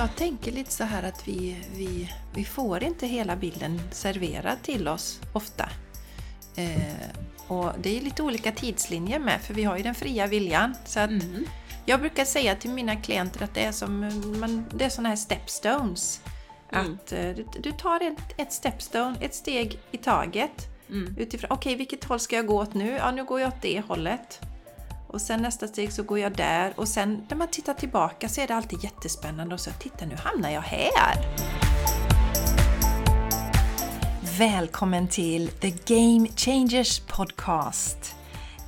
jag tänker lite så här att vi, vi, vi får inte hela bilden serverad till oss ofta. Eh, och det är lite olika tidslinjer med, för vi har ju den fria viljan. Så att Mm. Jag brukar säga till mina klienter att det är som man, det är såna här stepstones. Mm. Att eh, du, du tar ett, ett stepstone, ett steg i taget. Mm. Utifrån, okej vilket håll ska jag gå åt nu? Ja, nu går jag åt det hållet. Och sen nästa steg så går jag där och sen när man tittar tillbaka så är det alltid jättespännande och så titta nu hamnar jag här. Välkommen till The Game Changers Podcast.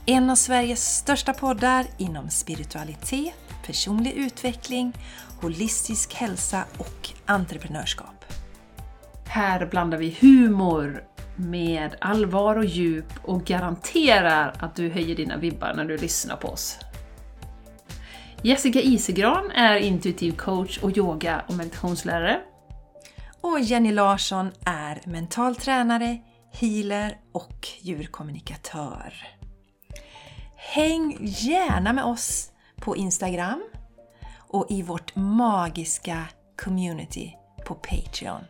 En av Sveriges största poddar inom spiritualitet, personlig utveckling, holistisk hälsa och entreprenörskap. Här blandar vi humor med allvar och djup och garanterar att du höjer dina vibbar när du lyssnar på oss. Jessica Isegran är intuitiv coach och yoga och meditationslärare. Och Jenny Larsson är mental tränare, healer och djurkommunikatör. Häng gärna med oss på Instagram och i vårt magiska community på Patreon.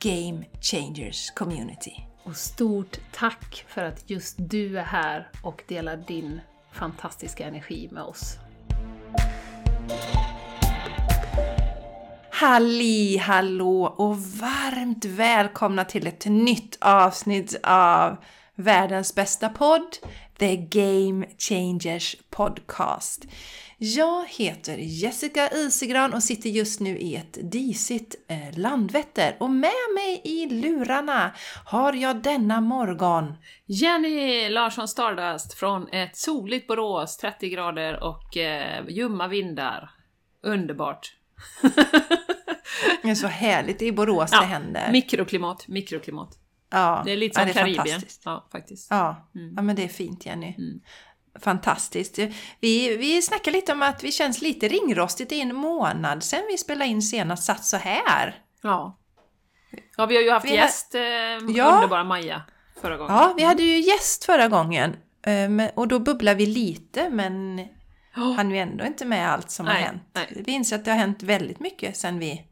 Game Changers Community. Och stort tack för att just du är här och delar din fantastiska energi med oss. Halli hallå och varmt välkomna till ett nytt avsnitt av världens bästa podd, The Game Changers Podcast. Jag heter Jessica Isegran och sitter just nu i ett disigt eh, Landvetter och med mig i lurarna har jag denna morgon Jenny Larsson Stardust från ett soligt Borås, 30 grader och eh, ljumma vindar. Underbart! Det är så härligt, i Borås det händer. Mikroklimat, mikroklimat. Ja, Det är lite ja, som är Karibien. fantastiskt. Ja, faktiskt. Ja, Mm. ja men det är fint Jenny. Mm. Fantastiskt. Vi, vi snackar lite om att vi känns lite ringrostigt. Det är en månad sedan vi spelade in senast satt så här. Ja. Ja, vi har ju haft Vi har- gäst, eh, Ja. underbara Maja, förra gången. Ja, vi hade ju gäst förra gången eh, men- och då bubblade vi lite men Ja. han är ju ändå inte med allt som har Nej, hänt. nej. Vi inser att det har hänt väldigt mycket sedan vi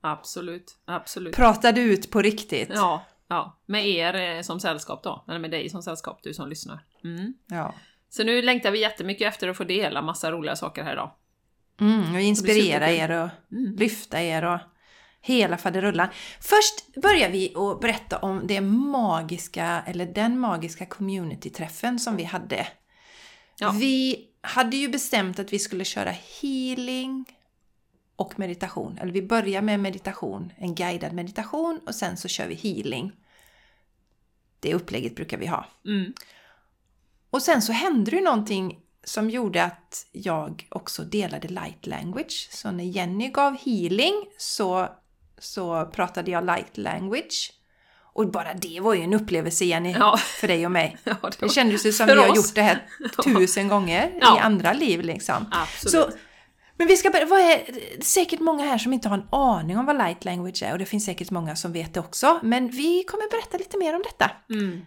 Absolut, absolut. pratade ut på riktigt. Ja, ja. Med er eh, som sällskap då. Eller med dig som sällskap, du som lyssnar. Mm. Ja. Så nu längtar vi jättemycket efter att få dela massa roliga saker här idag. Mm, och inspirera er och Mm. lyfta er och hela faderullan. Först börjar vi att berätta om det magiska, eller den magiska communityträffen som vi hade. Ja. Vi hade ju bestämt att vi skulle köra healing och meditation. Eller vi börjar med meditation, en guidad meditation och sen så kör vi healing. Det upplägget brukar vi ha. Mm. Och sen så hände det ju någonting som gjorde att jag också delade light language. Så när Jenny gav healing så, så pratade jag light language. Och bara det var ju en upplevelse Jenny, Ja. för dig och mig. Ja, det Det kändes ju som vi har gjort det här tusen gånger Ja. i andra liv liksom. Absolut. Så, men vi ska börja, vad är säkert många här som inte har en aning om vad light language är och det finns säkert många som vet det också. Men vi kommer berätta lite mer om detta. Mm.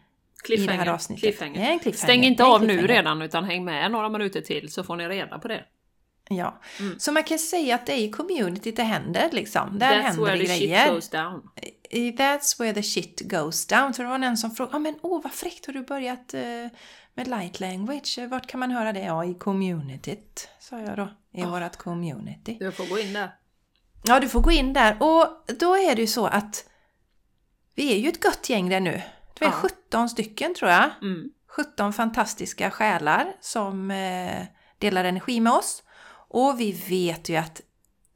I det här avsnittet. Cliffhanger. En cliffhanger. Stäng inte av nu redan utan häng med några minuter till så får ni reda på det. Ja, Mm. så man kan säga att det är i communityt det händer liksom. Där That's händer where det the grejer. shit goes down. That's where the shit goes down. För det var någon som frågade, ah, men åh vad fräckt har du börjat eh, med light language? Vart kan man höra det? Ja, i communityt, sa jag då. I vårat community. Du får gå in där. Ja, du får gå in där. Och då är det ju så att vi är ju ett gött gäng där nu. Det är Ja. 17 stycken tror jag. Mm. 17 fantastiska själar som eh, delar energi med oss. Och vi vet ju att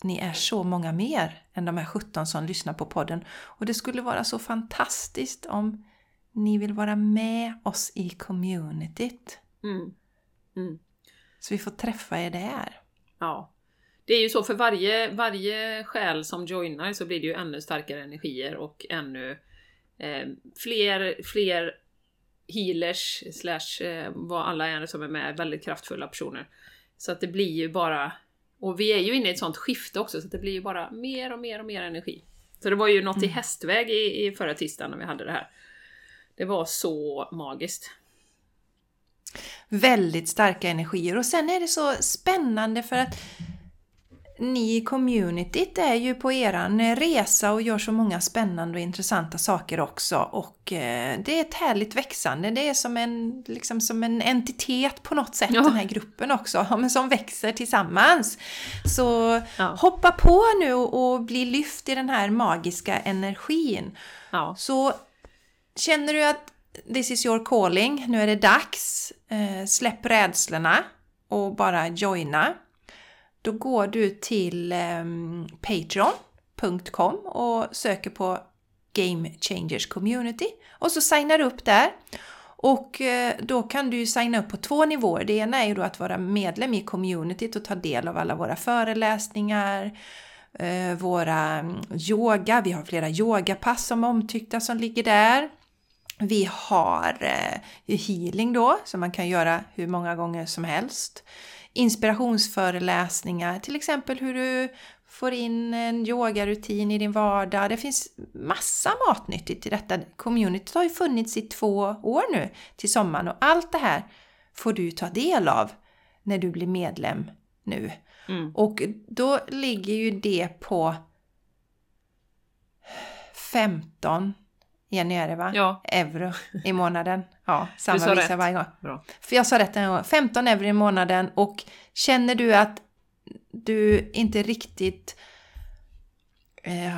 ni är så många mer än de här 17 som lyssnar på podden. Och det skulle vara så fantastiskt om ni vill vara med oss i communityt. Mm. Mm. Så vi får träffa er där. Ja. Det är ju så, för varje, varje själ som joinar så blir det ju ännu starkare energier och ännu eh, fler, fler healers, slash eh, vad alla är som är med, väldigt kraftfulla personer. Så att det blir ju bara... Och vi är ju inne i ett sånt skifte också, så att det blir ju bara mer och mer och mer energi. Så det var ju något i hästväg i, i förra tisdagen när vi hade det här. Det var så magiskt. Väldigt starka energier. Och sen är det så spännande för att ni i communityt är ju på eran resa och gör så många spännande och intressanta saker också. Och eh, det är ett härligt växande. Det är som en, liksom som en entitet på något sätt, Ja. den här gruppen också, men som växer tillsammans. Så Ja. hoppa på nu och bli lyft i den här magiska energin. Ja. Så känner du att this is your calling, nu är det dags, eh, släpp rädslorna och bara joina. Då går du till eh, patreon.com och söker på Game Changers Community och så signar du upp där. Och eh, då kan du ju signa upp på två nivåer. Det ena är ju då att vara medlem i communityt och ta del av alla våra föreläsningar, eh, våra mm, yoga, vi har flera yogapass som är omtyckta som ligger där. Vi har eh, healing då, som man kan göra hur många gånger som helst. Inspirationsföreläsningar, till exempel hur du får in en yogarutin i din vardag. Det finns massa matnyttigt i detta. Communityt har ju funnits i två år nu till sommaren och allt det här får du ta del av när du blir medlem nu. Mm. Och då ligger ju det på 15 Jenny är det va? Ja. Euro i månaden. Ja, samma sa visa varje gång. Bra. För jag sa rätt en gång. 15 euro i månaden och känner du att du inte riktigt eh,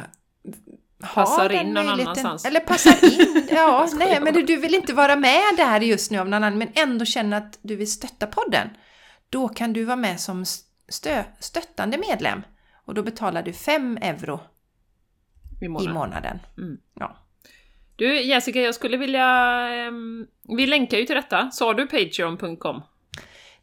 Passar in någon annanstans. Eller passar in. Ja, nej, men du vill inte vara med där just nu av någon annan men ändå känner att du vill stötta podden. Då kan du vara med som stö, stöttande medlem och då betalar du 5 euro I i månaden. månaden. Mm. Ja. Du Jessica, jag skulle vilja... ehm, vi länkar ju till detta. Sa du Patreon.com?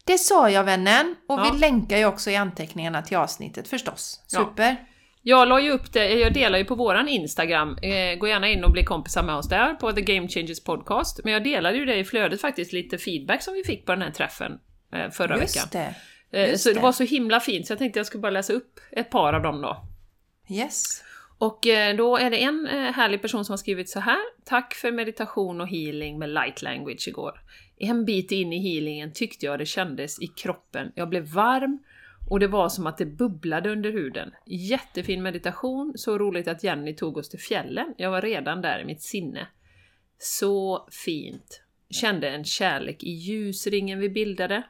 Det sa jag vännen och Ja. vi länkar ju också i anteckningarna till avsnittet förstås. Ja. Super! Jag la ju upp det, jag delar ju på våran Instagram. Eh, gå gärna in och bli kompisar med oss där på The Game Changers Podcast. Men jag delade ju det i flödet faktiskt, lite feedback som vi fick på den här träffen eh, förra Just veckan. det! Eh, just så det det. var så himla fint så jag tänkte jag skulle bara läsa upp ett par av dem då. Yes. Och eh, då är det en eh, härlig person som har skrivit så här. Tack för meditation och healing med light language igår. En bit in i healingen tyckte jag det kändes i kroppen. Jag blev varm och det var som att det bubblade under huden. Jättefin meditation, så roligt att Jenny tog oss till fjällen. Jag var redan där i mitt sinne. Så fint. Kände en kärlek i ljusringen vi bildade.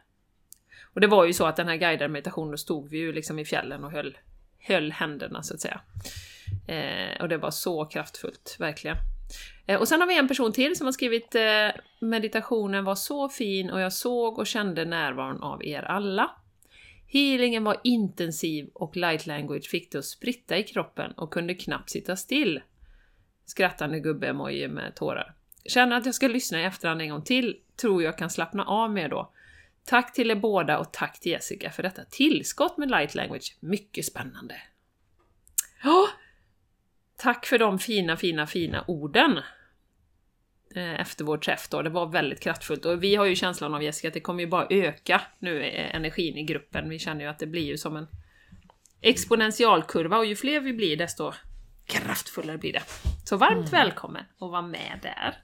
Och det var ju så att den här guidade meditationen, då stod vi ju liksom i fjällen och höll, höll händerna så att säga. Eh, och det var så kraftfullt, verkligen. Eh, och sen har vi en person till som har skrivit eh, meditationen var så fin och jag såg och kände närvaron av er alla. Healingen var intensiv och light language fick det att spritta i kroppen och kunde knappt sitta still. Skrattande gubbe-emoji med tårar. Känner att jag ska lyssna i efterhand en gång till, tror jag kan slappna av mer då. Tack till er båda och tack till Jessica för detta tillskott med light language. Mycket spännande! Ja, Tack för de fina, fina, fina orden! eh, Efter vår träff då, det var väldigt kraftfullt och vi har ju känslan av Jessica att det kommer ju bara öka nu eh, energin i gruppen. Vi känner ju att det blir ju som en exponentialkurva och ju fler vi blir desto kraftfullare blir det. Så varmt välkommen att vara med där!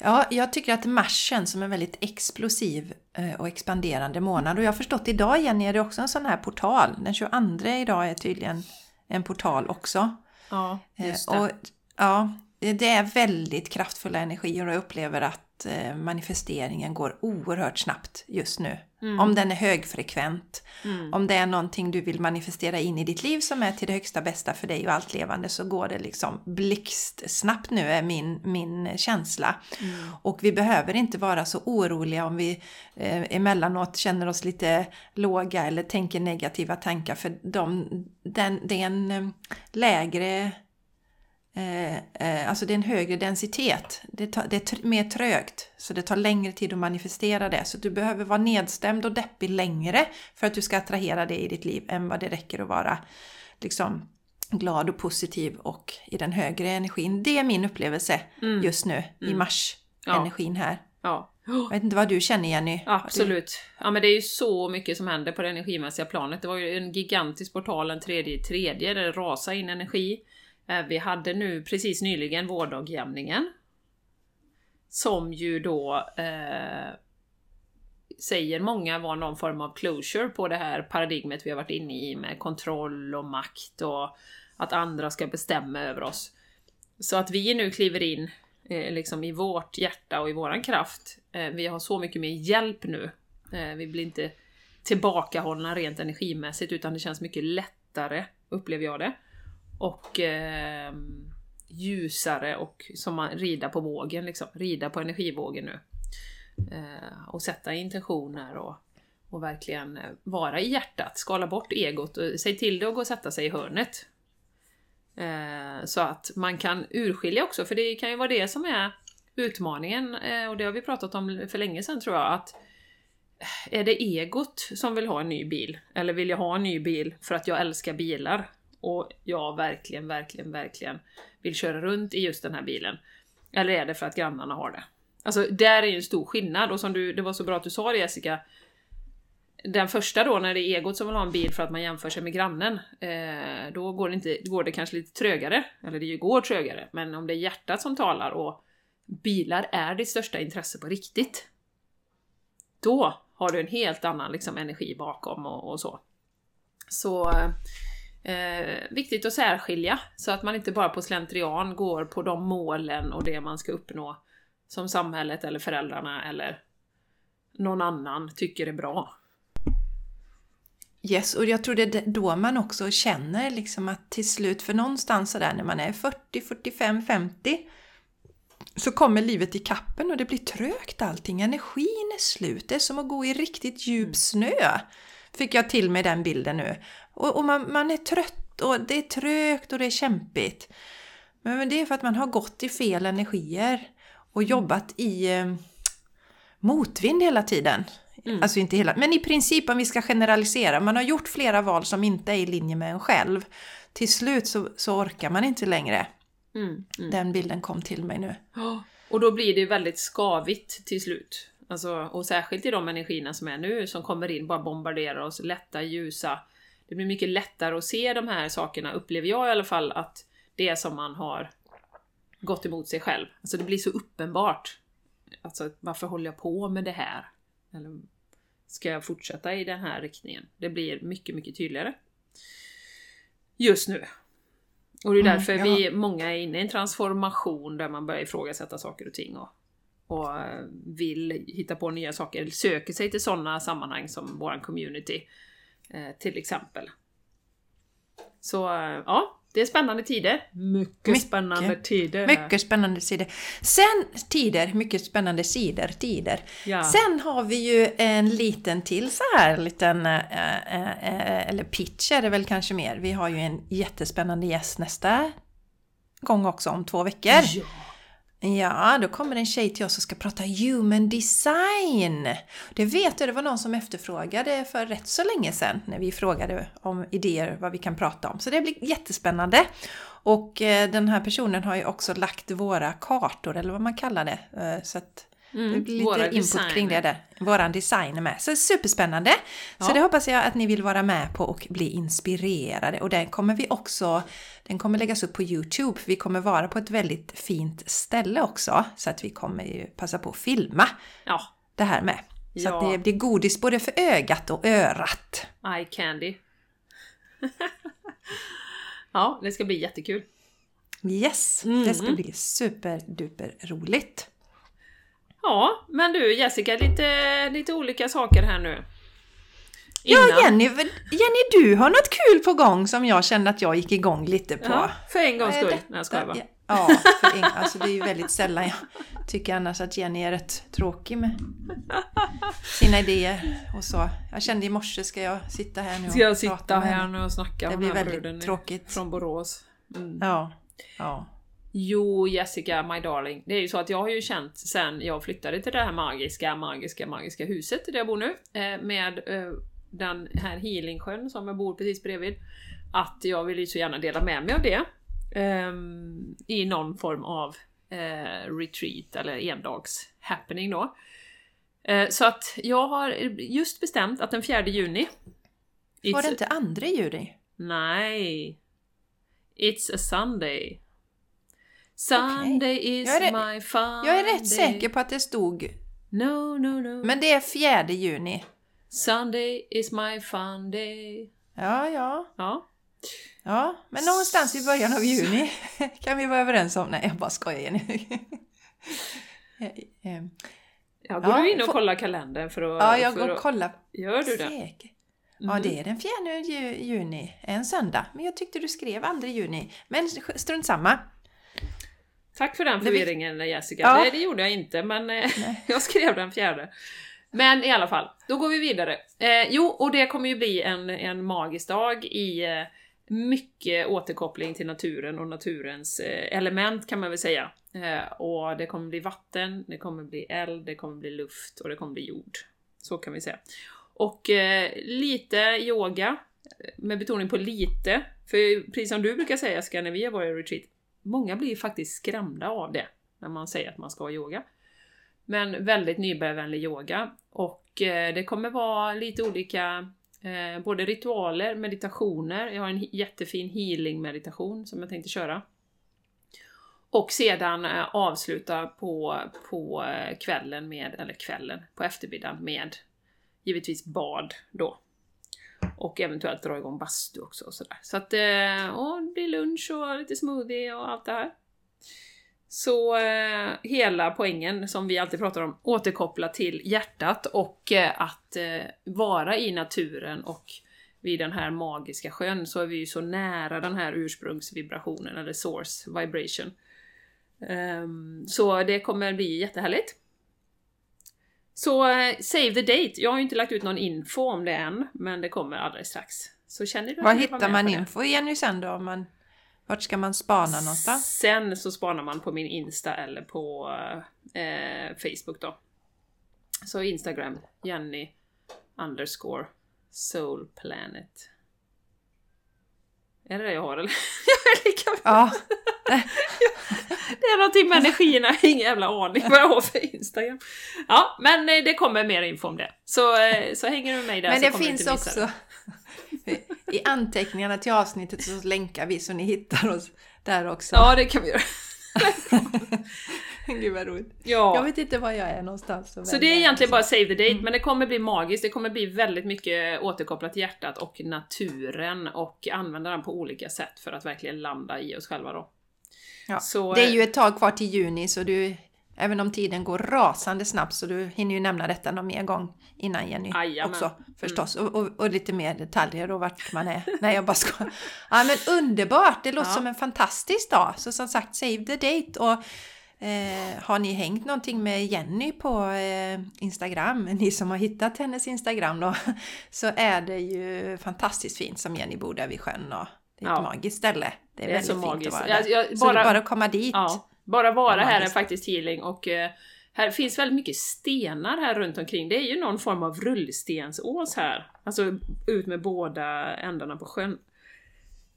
Ja, jag tycker att mars känns som en väldigt explosiv eh, och expanderande månad. Och jag har förstått idag, Jenny, är det också en sån här portal. Den 22 idag är tydligen en portal också. Ja, Eh, just det. Och, ja, det är väldigt kraftfulla energier och jag upplever att eh, manifesteringen går oerhört snabbt just nu. Om den är högfrekvent, Mm. om det är någonting du vill manifestera in i ditt liv som är till det högsta bästa för dig och allt levande så går det liksom blixtsnabbt nu är min, min känsla. Mm. Och vi behöver inte vara så oroliga om vi eh, emellanåt känner oss lite låga eller tänker negativa tankar för de, den, det är en eh, lägre alltså det är en högre densitet. Det, tar, det är mer trögt. Så det tar längre tid att manifestera det. Så du behöver vara nedstämd och deppig längre för att du ska attrahera det i ditt liv än vad det räcker att vara liksom, glad och positiv och i den högre energin. Det är min upplevelse just nu i mars. Ja. Energin här. Ja. Jag vet inte vad du känner Jenny? Absolut. Ja men det är ju så mycket som händer på det energimässiga planet. Det var ju en gigantisk portal den tredje i tredje där det rasade in energi. Eh, vi hade nu precis nyligen vårdagjämningen. Som ju då eh, säger många var någon form av closure på det här paradigmet vi har varit inne i med kontroll och makt och att andra ska bestämma över oss. Så att vi nu kliver in eh, liksom i vårt hjärta och i våran kraft. Eh, vi har så mycket mer hjälp nu. Eh, vi blir inte tillbakahållna rent energimässigt utan det känns mycket lättare, upplever jag det. Och eh, ljusare och som man rida på vågen, liksom. rida på energivågen nu. Eh, och sätta intentioner och, och verkligen eh, vara i hjärtat, skala bort egot och säg till det att gå och sätta sig i hörnet. Eh, så att man kan urskilja också, för det kan ju vara det som är utmaningen, eh, och det har vi pratat om för länge sedan tror jag, att eh, är det egot som vill ha en ny bil? Eller vill jag ha en ny bil för att jag älskar bilar? Och jag verkligen, verkligen, verkligen vill köra runt i just den här bilen. Eller är det för att grannarna har det? Alltså, där är ju en stor skillnad och som du, det var så bra att du sa det Jessica, den första då, när det är egot som vill ha en bil för att man jämför sig med grannen, eh, då går det, inte, går det kanske lite trögare. Eller det går trögare, men om det är hjärtat som talar och bilar är ditt största intresse på riktigt, då har du en helt annan liksom, energi bakom och, och så. Så eh, eh, viktigt att särskilja, så att man inte bara på slentrian går på de målen och det man ska uppnå som samhället eller föräldrarna eller någon annan tycker är bra. Yes, och jag tror det är då man också känner liksom att till slut, för någonstans sådär när man är 40, 45, 50 så kommer livet i kappen och det blir trögt allting. Energin är slut. Det är som att gå i riktigt djup mm. snö. Fick jag till mig den bilden nu. Och, och man, man, är trött och det är trögt och det är kämpigt. Men det är för att man har gått i fel energier och mm. jobbat i eh, motvind hela tiden. Mm. Alltså inte hela, men i princip om vi ska generalisera, man har gjort flera val som inte är i linje med en själv. Till slut så, så orkar man inte längre. Mm. Mm. Den bilden kom till mig nu. Och då blir det väldigt skavigt till slut. Alltså, och särskilt i de energierna som är nu, som kommer in, bara bombarderar oss, lätta, ljusa. Det blir mycket lättare att se de här sakerna, upplever jag i alla fall, att det är som man har gått emot sig själv. Alltså det blir så uppenbart. Alltså varför håller jag på med det här? Eller ska jag fortsätta i den här riktningen? Det blir mycket, mycket tydligare. Just nu. Och det är mm, därför mm, ja. vi, många är inne i en transformation där man börjar ifrågasätta saker och ting och, och eh, vill hitta på nya saker, söker sig till sådana sammanhang som våran community till exempel. Så eh, ja, det är spännande tider. Mycket, mycket spännande tider. Mycket spännande tider. Sen, tider, mycket spännande sidor, tider. Ja. Sen har vi ju en liten till så här liten, äh, äh, eller pitch är det väl kanske mer. Vi har ju en jättespännande gäst nästa gång också om två veckor. Ja. Ja, då kommer en tjej till oss och ska prata human design. Det vet jag, det var någon som efterfrågade för rätt så länge sedan när vi frågade om idéer vad vi kan prata om. Så det blir jättespännande. Och eh, den här personen har ju också lagt våra kartor, eller vad man kallar det. Eh, så att Mm, lite input design. kring det där. Våran design är med. Så superspännande! Ja. Så det hoppas jag att ni vill vara med på och bli inspirerade. Och den kommer vi också, den kommer läggas upp på Youtube. Vi kommer vara på ett väldigt fint ställe också. Så att vi kommer ju passa på att filma ja. det här med. Så ja. att det blir godis både för ögat och örat. Eye candy. ja, det ska bli jättekul. Yes, mm. det ska bli superduper roligt. Ja, men du Jessica, lite, lite olika saker här nu. Innan. Ja, Jenny, Jenny, du har något kul på gång som jag kände att jag gick igång lite på. Ja, för en gångs skull. Nej, jag skojar bara. Ja, för en, alltså det är ju väldigt sällan jag tycker annars att Jenny är rätt tråkig med sina idéer och så. Jag kände i morse, ska jag sitta här nu och Ska jag sitta här nu och snacka det om blir väldigt tråkigt. från Borås? Mm. Ja, ja. Jo, Jessica, my darling. Det är ju så att jag har ju känt sen jag flyttade till det här magiska, magiska, magiska huset där jag bor nu, eh, med eh, den här healingsjön som jag bor precis bredvid, att jag vill ju så gärna dela med mig av det ehm, i någon form av eh, retreat eller endags happening då. Så att jag har just bestämt att den 4 juni... Var det inte 2 juni? Nej. It's a Sunday. Sunday okay. is my fun Jag är rätt säker på att det stod No, no, no. Men det är 4 juni. Sunday is my fun day. Ja, ja. Ja. Ja, men någonstans i början av juni kan vi vara överens om. Nej, jag bara skojar Jenny. Eh, Ja, går Ja, du in och får- kollar kalendern för att... ja, jag går och kollar. Gör du det? Säker. Ja, det är den 4 ju- juni, en söndag. Men jag tyckte du skrev 2 juni. Men strunt samma. Tack för den Det vi- förvirringen Jessica. Ja. Nej, det gjorde jag inte, men eh, jag skrev den fjärde. Men i alla fall, då går vi vidare. Eh, jo, och det kommer ju bli en, en magisk dag i eh, mycket återkoppling till naturen och naturens eh, element kan man väl säga. Eh, och det kommer bli vatten, det kommer bli eld, det kommer bli luft och det kommer bli jord. Så kan vi säga. Och eh, lite yoga, med betoning på lite. För precis som du brukar säga Jessica, när vi har i retreat, många blir faktiskt skrämda av det när man säger att man ska ha yoga. Men väldigt nybörjarvänlig yoga. Och eh, det kommer vara lite olika eh, både ritualer, meditationer. Jag har en jättefin healing meditation som jag tänkte köra. Och sedan eh, avsluta på, på kvällen med, eller kvällen, på eftermiddagen med givetvis bad då. Och eventuellt dra igång bastu också och sådär. Så att eh, och det blir lunch och lite smoothie och allt det här. Så eh, hela poängen som vi alltid pratar om, återkoppla till hjärtat och eh, att eh, vara i naturen och vid den här magiska sjön så är vi ju så nära den här ursprungsvibrationen eller source vibration. Um, så det kommer bli jättehärligt. Så eh, save the date. Jag har ju inte lagt ut någon info om det än, men det kommer alldeles strax. Så känner du Var hittar man på det? info Jenny sen då? Om man, vart ska man spana någonstans? Sen så spanar man på min Insta eller på eh, Facebook då. Så Instagram, Jenny underscore Soul Planet. Är det det jag har eller? jag är lika Ja, Det är någonting med energierna, jag har ingen jävla aning vad jag har för Instagram. Ja, men eh, det kommer mer info om det. Så, eh, så hänger du med mig där men så det kommer du finns inte missa också i anteckningarna till avsnittet så länkar vi så ni hittar oss där också. Ja, det kan vi göra. Gud vad roligt. Ja. Jag vet inte var jag är någonstans. Så det är egentligen bara någonstans. save the date, Mm. men det kommer bli magiskt. Det kommer bli väldigt mycket återkopplat till hjärtat och naturen och använda den på olika sätt för att verkligen landa i oss själva då. Ja. Så, Det är eh, ju ett tag kvar till juni så du, även om tiden går rasande snabbt så du hinner ju nämna detta någon mer gång innan Jenny Jajamän. också förstås. Och, och, och lite mer detaljer och vart man är. Nej jag bara ska. Ja men underbart! Det låter Ja. som en fantastisk dag. Så som sagt, save the date och Eh, har ni hängt någonting med Jenny på eh, Instagram, ni som har hittat hennes Instagram då, så är det ju fantastiskt fint som Jenny bor där vid sjön och det är ett Ja. magiskt ställe. Det är, Det är väldigt så fint magiskt. att vara Jag- där. jag- Så det bara- är bara att komma dit. Ja, bara vara här är faktiskt healing och eh, här finns väldigt mycket stenar här runt omkring. Det är ju någon form av rullstensås här. Alltså ut med båda ändarna på sjön.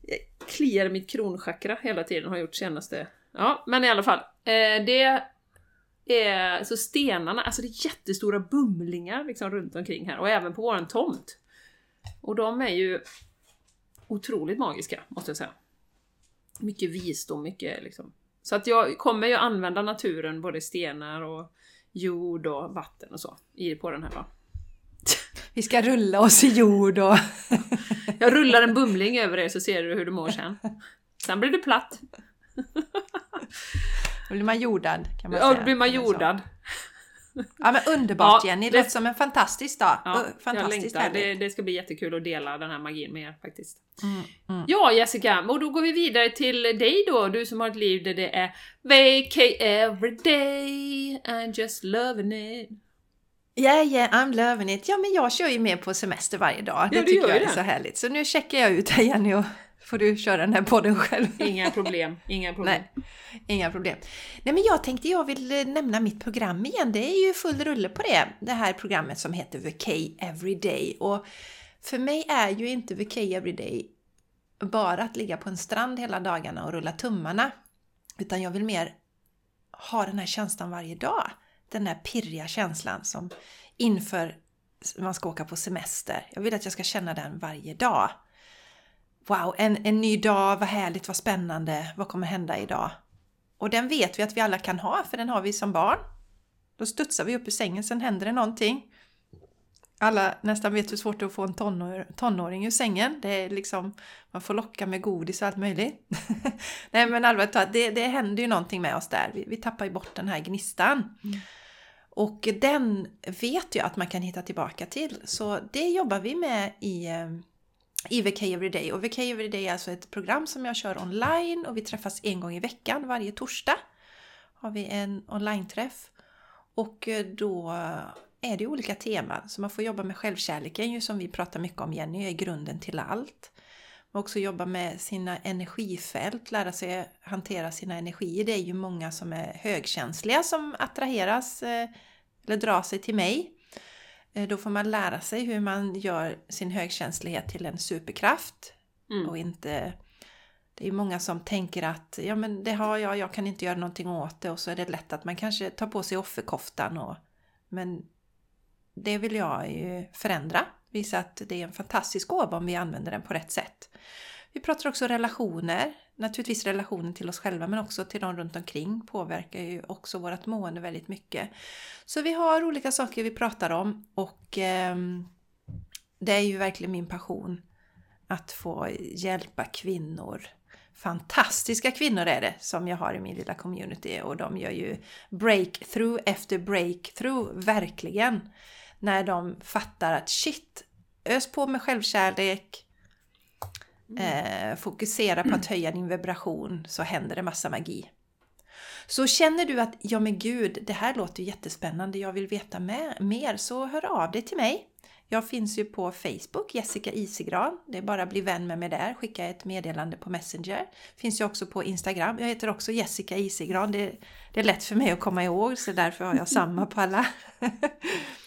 Jag kliar mitt kronchakra hela tiden, har jag gjort senaste... Ja, men i alla fall. Eh, det är... Så stenarna, alltså det är jättestora bumlingar liksom runt omkring här och även på våran tomt. Och de är ju otroligt magiska, måste jag säga. Mycket visdom, mycket liksom. Så att jag kommer ju använda naturen, både stenar och jord och vatten och så, på den här dagen. Vi ska rulla oss i jord och... Jag rullar en bumling över er så ser du hur du mår sen. Sen blir det platt. Då blir man jordad kan man Ja, säga. då blir man jordad. Ja men underbart Ja, Jenny, det det- låter som en fantastisk dag. Ja, fantastiskt. Det, det ska bli jättekul att dela den här magin med er faktiskt. Mm, mm. Ja Jessica, och då går vi vidare till dig då, du som har ett liv där det är VK every day and just loving it. Yeah, yeah, I'm loving it. Ja, men jag kör ju med på semester varje dag. Det Ja, tycker jag ju är det. så härligt. Så nu checkar jag ut här Jenny och får du köra den här podden själv. Inga problem, inga problem. Nej, inga problem. Nej, men jag tänkte jag vill eh, nämna mitt program igen. Det är ju full rulle på det. Det här programmet som heter Vacay Everyday. Och för mig är ju inte Vacay Everyday bara att ligga på en strand hela dagarna och rulla tummarna. Utan jag vill mer ha den här känslan varje dag. Den här pirriga känslan som inför man ska åka på semester. Jag vill att jag ska känna den varje dag. Wow, en, en ny dag, vad härligt, vad spännande, vad kommer hända idag? Och den vet vi att vi alla kan ha, för den har vi som barn. Då studsar vi upp ur sängen, sen händer det någonting. Alla nästan vet hur svårt det är att få en tonår, tonåring ur sängen. Det är liksom, man får locka med godis och allt möjligt. Nej men allvarligt talat, det, det händer ju någonting med oss där. Vi, vi tappar ju bort den här gnistan. Mm. Och den vet jag att man kan hitta tillbaka till. Så det jobbar vi med i, eh, i VK Everyday. Och VK Everyday är alltså ett program som jag kör online och vi träffas en gång i veckan varje torsdag. Har vi en online-träff. Och eh, då eh, är det olika teman. Så man får jobba med självkärleken ju som vi pratar mycket om Jenny, är grunden till allt. Man också jobba med sina energifält, lära sig hantera sina energier. Det är ju många som är högkänsliga som attraheras eh, eller drar sig till mig. Eh, då får man lära sig hur man gör sin högkänslighet till en superkraft. Mm. Och inte... Det är många som tänker att ja men det har jag, jag kan inte göra någonting åt det och så är det lätt att man kanske tar på sig offerkoftan och men det vill jag ju förändra. Visa att det är en fantastisk gåva om vi använder den på rätt sätt. Vi pratar också relationer. Naturligtvis relationen till oss själva men också till de runt omkring påverkar ju också vårt mående väldigt mycket. Så vi har olika saker vi pratar om och eh, det är ju verkligen min passion att få hjälpa kvinnor. Fantastiska kvinnor är det som jag har i min lilla community och de gör ju breakthrough efter breakthrough, verkligen när de fattar att shit, ös på med självkärlek, eh, fokusera på att höja din vibration så händer det massa magi. Så känner du att ja men gud, det här låter jättespännande, jag vill veta med, mer, så hör av dig till mig. Jag finns ju på Facebook, Jessica Isigran. Det är bara att bli vän med mig där, skicka ett meddelande på Messenger. Finns ju också på Instagram. Jag heter också Jessica Isigran. Det, det är lätt för mig att komma ihåg, så därför har jag samma på alla.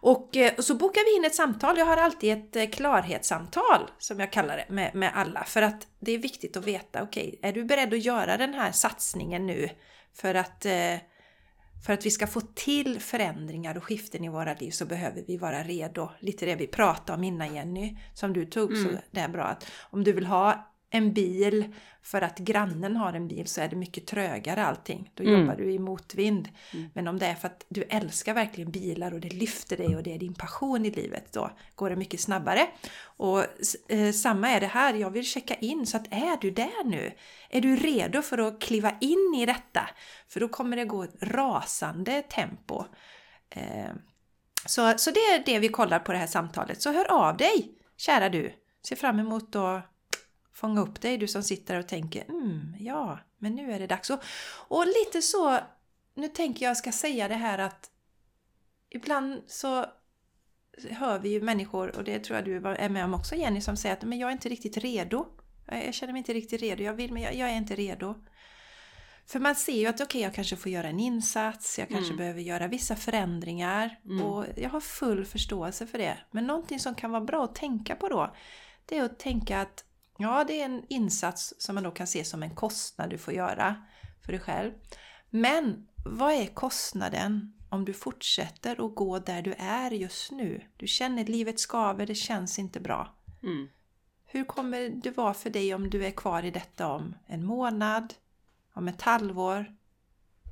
Och eh, så bokar vi in ett samtal. Jag har alltid ett eh, klarhetssamtal som jag kallar det med, med alla. För att det är viktigt att veta, okej, okay, är du beredd att göra den här satsningen nu för att, eh, för att vi ska få till förändringar och skiften i våra liv så behöver vi vara redo. Lite det vi pratade om innan Jenny, som du tog mm. så det är bra. att Om du vill ha en bil för att grannen har en bil så är det mycket trögare allting. Då mm. jobbar du i motvind. Mm. Men om det är för att du älskar verkligen bilar och det lyfter dig och det är din passion i livet, då går det mycket snabbare. Och eh, samma är det här, jag vill checka in så att är du där nu? Är du redo för att kliva in i detta? För då kommer det gå ett rasande tempo. Eh, så, så det är det vi kollar på det här samtalet. Så hör av dig, kära du. Ser fram emot att fånga upp dig, du som sitter och tänker mm, ja, men nu är det dags. Och, och lite så, nu tänker jag ska säga det här att ibland så hör vi ju människor, och det tror jag du är med om också Jenny, som säger att men jag är inte riktigt redo. Jag känner mig inte riktigt redo, jag vill men jag, jag är inte redo. För man ser ju att okej, okay, jag kanske får göra en insats, jag kanske mm. behöver göra vissa förändringar mm. och jag har full förståelse för det. Men någonting som kan vara bra att tänka på då, det är att tänka att Ja, det är en insats som man då kan se som en kostnad du får göra för dig själv. Men vad är kostnaden om du fortsätter att gå där du är just nu? Du känner livet skaver, det känns inte bra. Mm. Hur kommer det vara för dig om du är kvar i detta om en månad, om ett halvår,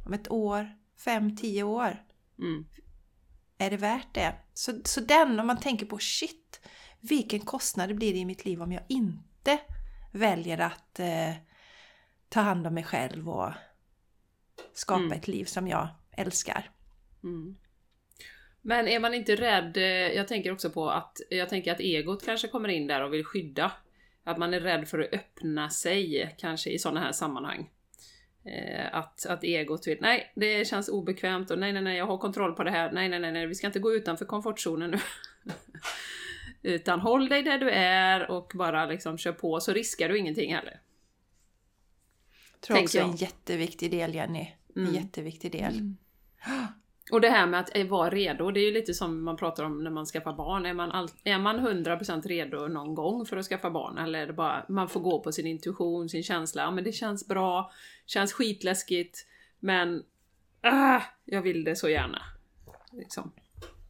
om ett år, fem, tio år? Mm. Är det värt det? Så, så den, om man tänker på shit, vilken kostnad det blir i mitt liv om jag inte inte väljer att eh, ta hand om mig själv och skapa mm. ett liv som jag älskar. Mm. Men är man inte rädd, eh, jag tänker också på att, jag tänker att egot kanske kommer in där och vill skydda. Att man är rädd för att öppna sig, kanske i sådana här sammanhang. Eh, att, att egot vill, nej det känns obekvämt och nej nej nej jag har kontroll på det här, nej nej nej, nej vi ska inte gå utanför komfortzonen nu. Utan håll dig där du är och bara liksom kör på så riskar du ingenting heller. Jag tror också jag. en jätteviktig del Jenny. En mm. jätteviktig del. Mm. Och det här med att vara redo, det är ju lite som man pratar om när man skaffar barn. Är man, all, är man 100% redo någon gång för att skaffa barn? Eller är det bara man får gå på sin intuition, sin känsla? Ja, men det känns bra, känns skitläskigt, men ah, jag vill det så gärna. Liksom.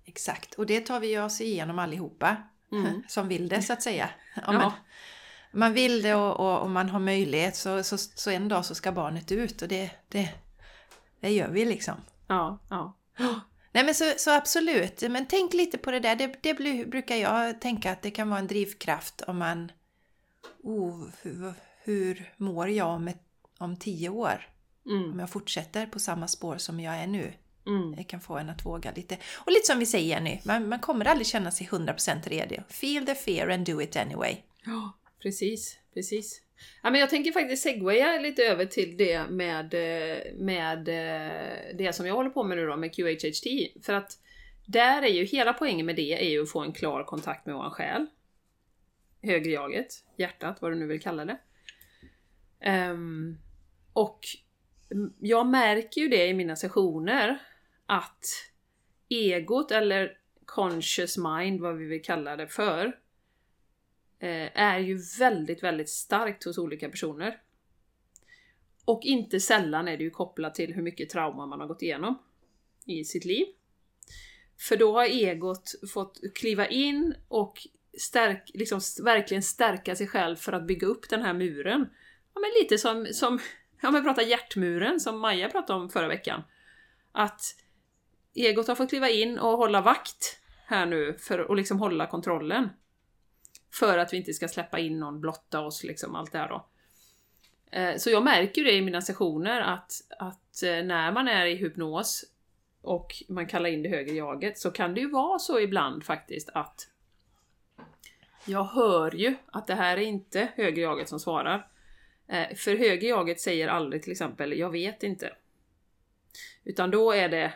Exakt, och det tar vi oss igenom allihopa mm. som vill det så att säga. Om man, man vill det och, och, och, man har möjlighet så, så, så, en dag så ska barnet ut och det, det, det gör vi liksom. Ja, ja. Nej men så, så absolut, men tänk lite på det där. Det, det blir, brukar jag tänka att det kan vara en drivkraft om man... Oh, hur, hur mår jag om, ett, om tio år? Mm. Om jag fortsätter på samma spår som jag är nu. Mm. Det kan få en att våga lite. Och lite som vi säger Jenny, man, man kommer aldrig känna sig 100% redo. Feel the fear and do it anyway. Ja, precis, precis. Ja, men jag tänker faktiskt segwaya lite över till det med, eh, med eh, det som jag håller på med nu då, med QHHT. För att där är ju hela poängen med det är ju att få en klar kontakt med våran själ. Högre jaget, hjärtat, vad du nu vill kalla det. Ehm, och jag märker ju det i mina sessioner att egot eller conscious mind, vad vi vill kalla det för, eh, är ju väldigt, väldigt starkt hos olika personer. Och inte sällan är det ju kopplat till hur mycket trauma man har gått igenom i sitt liv. För då har egot fått kliva in och stärk, liksom verkligen stärka sig själv för att bygga upp den här muren. Ja, men lite som, som ja, men prata hjärtmuren som Maja pratade om förra veckan. Att egot har fått kliva in och hålla vakt här nu för att liksom hålla kontrollen. För att vi inte ska släppa in någon, blotta oss, liksom allt det här då. Eh, så jag märker ju det i mina sessioner att, att eh, när man är i hypnos och man kallar in det högre jaget så kan det ju vara så ibland faktiskt att jag hör ju att det här är inte högre jaget som svarar. Eh, för högre jaget säger aldrig till exempel “jag vet inte”. Utan då är det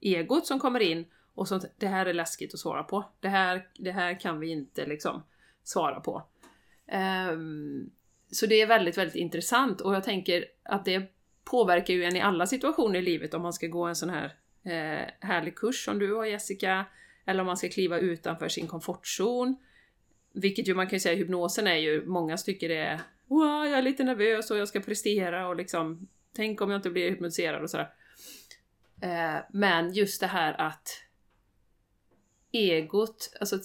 egot som kommer in och så “det här är läskigt att svara på. Det här, det här kan vi inte liksom svara på”. Um, så det är väldigt, väldigt intressant och jag tänker att det påverkar ju en i alla situationer i livet om man ska gå en sån här eh, härlig kurs som du har Jessica, eller om man ska kliva utanför sin komfortzon. Vilket ju man kan ju säga, hypnosen är ju, många tycker det är wow, jag är lite nervös och jag ska prestera och liksom tänk om jag inte blir hypnotiserad och sådär. Eh, men just det här att egot, alltså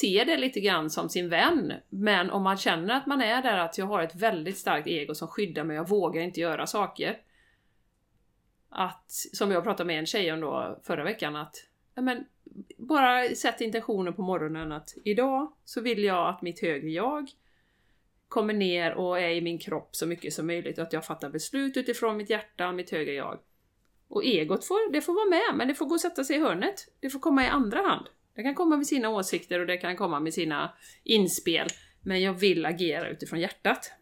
ser det lite grann som sin vän, men om man känner att man är där att jag har ett väldigt starkt ego som skyddar mig, jag vågar inte göra saker. Att, som jag pratade med en tjej om då förra veckan, att ja, men, bara sätt intentionen på morgonen att idag så vill jag att mitt högre jag kommer ner och är i min kropp så mycket som möjligt och att jag fattar beslut utifrån mitt hjärta, mitt högre jag. Och egot får, det får vara med, men det får gå och sätta sig i hörnet. Det får komma i andra hand. Det kan komma med sina åsikter och det kan komma med sina inspel. Men jag vill agera utifrån hjärtat.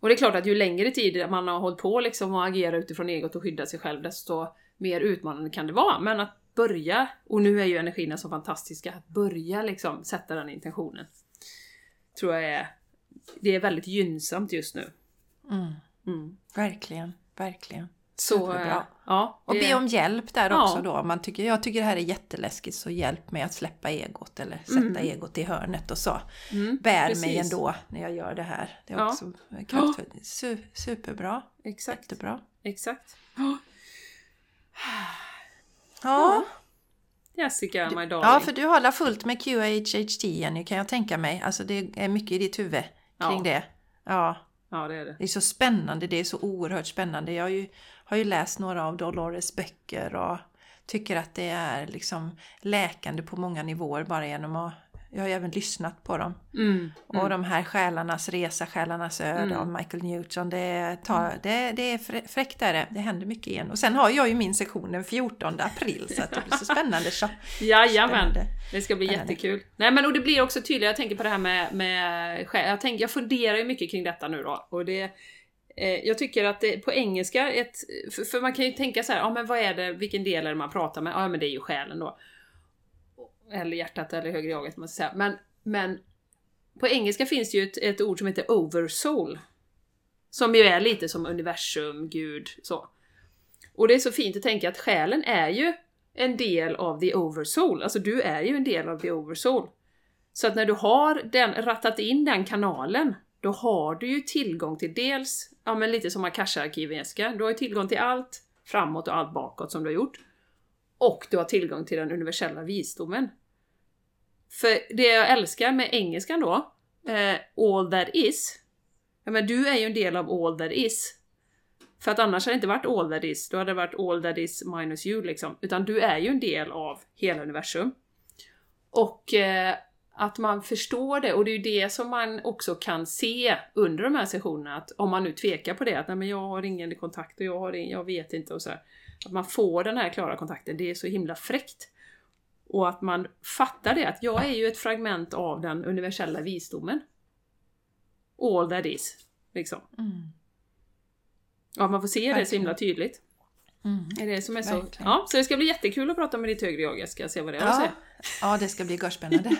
Och det är klart att ju längre tid man har hållit på liksom att agera utifrån egot och skydda sig själv, desto mer utmanande kan det vara. Men att börja, och nu är ju energierna så fantastiska, att börja liksom sätta den intentionen. Tror jag är, det är väldigt gynnsamt just nu. Mm. Mm. Verkligen, verkligen. Så, eh, ja. Och be om hjälp där Ja. också då. Om man tycker, jag tycker det här är jätteläskigt så hjälp mig att släppa egot eller sätta Mm. egot i hörnet och så. Mm, Bär mig precis. ändå när jag gör det här. Det är Ja. också kraftfullt. Su superbra. Exakt, Jättebra. exakt. Ja. Jessica, my darling. ja, för du alla fullt med QHHT Jenny kan jag tänka mig. Alltså det är mycket i ditt huvud kring det. Ja, Ja, det är det. det är så spännande. Det är så oerhört spännande. Jag har ju, har ju läst några av Dolores böcker och tycker att det är liksom läkande på många nivåer bara genom att... Jag har ju även lyssnat på dem. Mm, Och de här Själarnas resa, Själarnas öde Mm. av Michael Newton. Det, tar, det, det är frä- fräckt är det. Det händer mycket igen. Och sen har jag ju min sektion den 14 april så att det blir så spännande. Så. Jajamän! Det ska bli Spännande. jättekul. Nej men och det blir också tydligt, jag tänker på det här med, med själ- jag, tänker, jag funderar ju mycket kring detta nu då. Och det, Eh, jag tycker att det, på engelska, ett, för, för man kan ju tänka så här, ja men vad är det, vilken del är det man pratar med? Ja men det är ju själen då. Eller hjärtat eller högre jaget man ska säga. Men, men på engelska finns det ju ett, ett ord som heter oversoul. Som ju är lite som universum, gud, så. Och det är så fint att tänka att själen är ju en del av the oversoul. Alltså du är ju en del av the oversoul. Så att när du har den, rattat in den kanalen, då har du ju tillgång till dels, ja men lite som Akasha-arkiven Jessica, du har ju tillgång till allt framåt och allt bakåt som du har gjort. Och du har tillgång till den universella visdomen. För det jag älskar med engelskan då, eh, all that is, ja men du är ju en del av all that is. För att annars hade det inte varit all that is, då hade det varit all that is minus you liksom. Utan du är ju en del av hela universum. Och eh, att man förstår det, och det är ju det som man också kan se under de här sessionerna, att om man nu tvekar på det, att nej men jag har ingen kontakt och jag, har ingen, jag vet inte och så här, Att man får den här klara kontakten, det är så himla fräckt. Och att man fattar det, att jag är ju ett fragment av den universella visdomen. All that is, liksom. Mm. Ja, man får se det så himla tydligt. Mm. Är det som är så... Verkligen. Ja, så det ska bli jättekul att prata med ditt högre jag, Jessica, se vad det att Ja. säga. ja, det ska bli görspännande.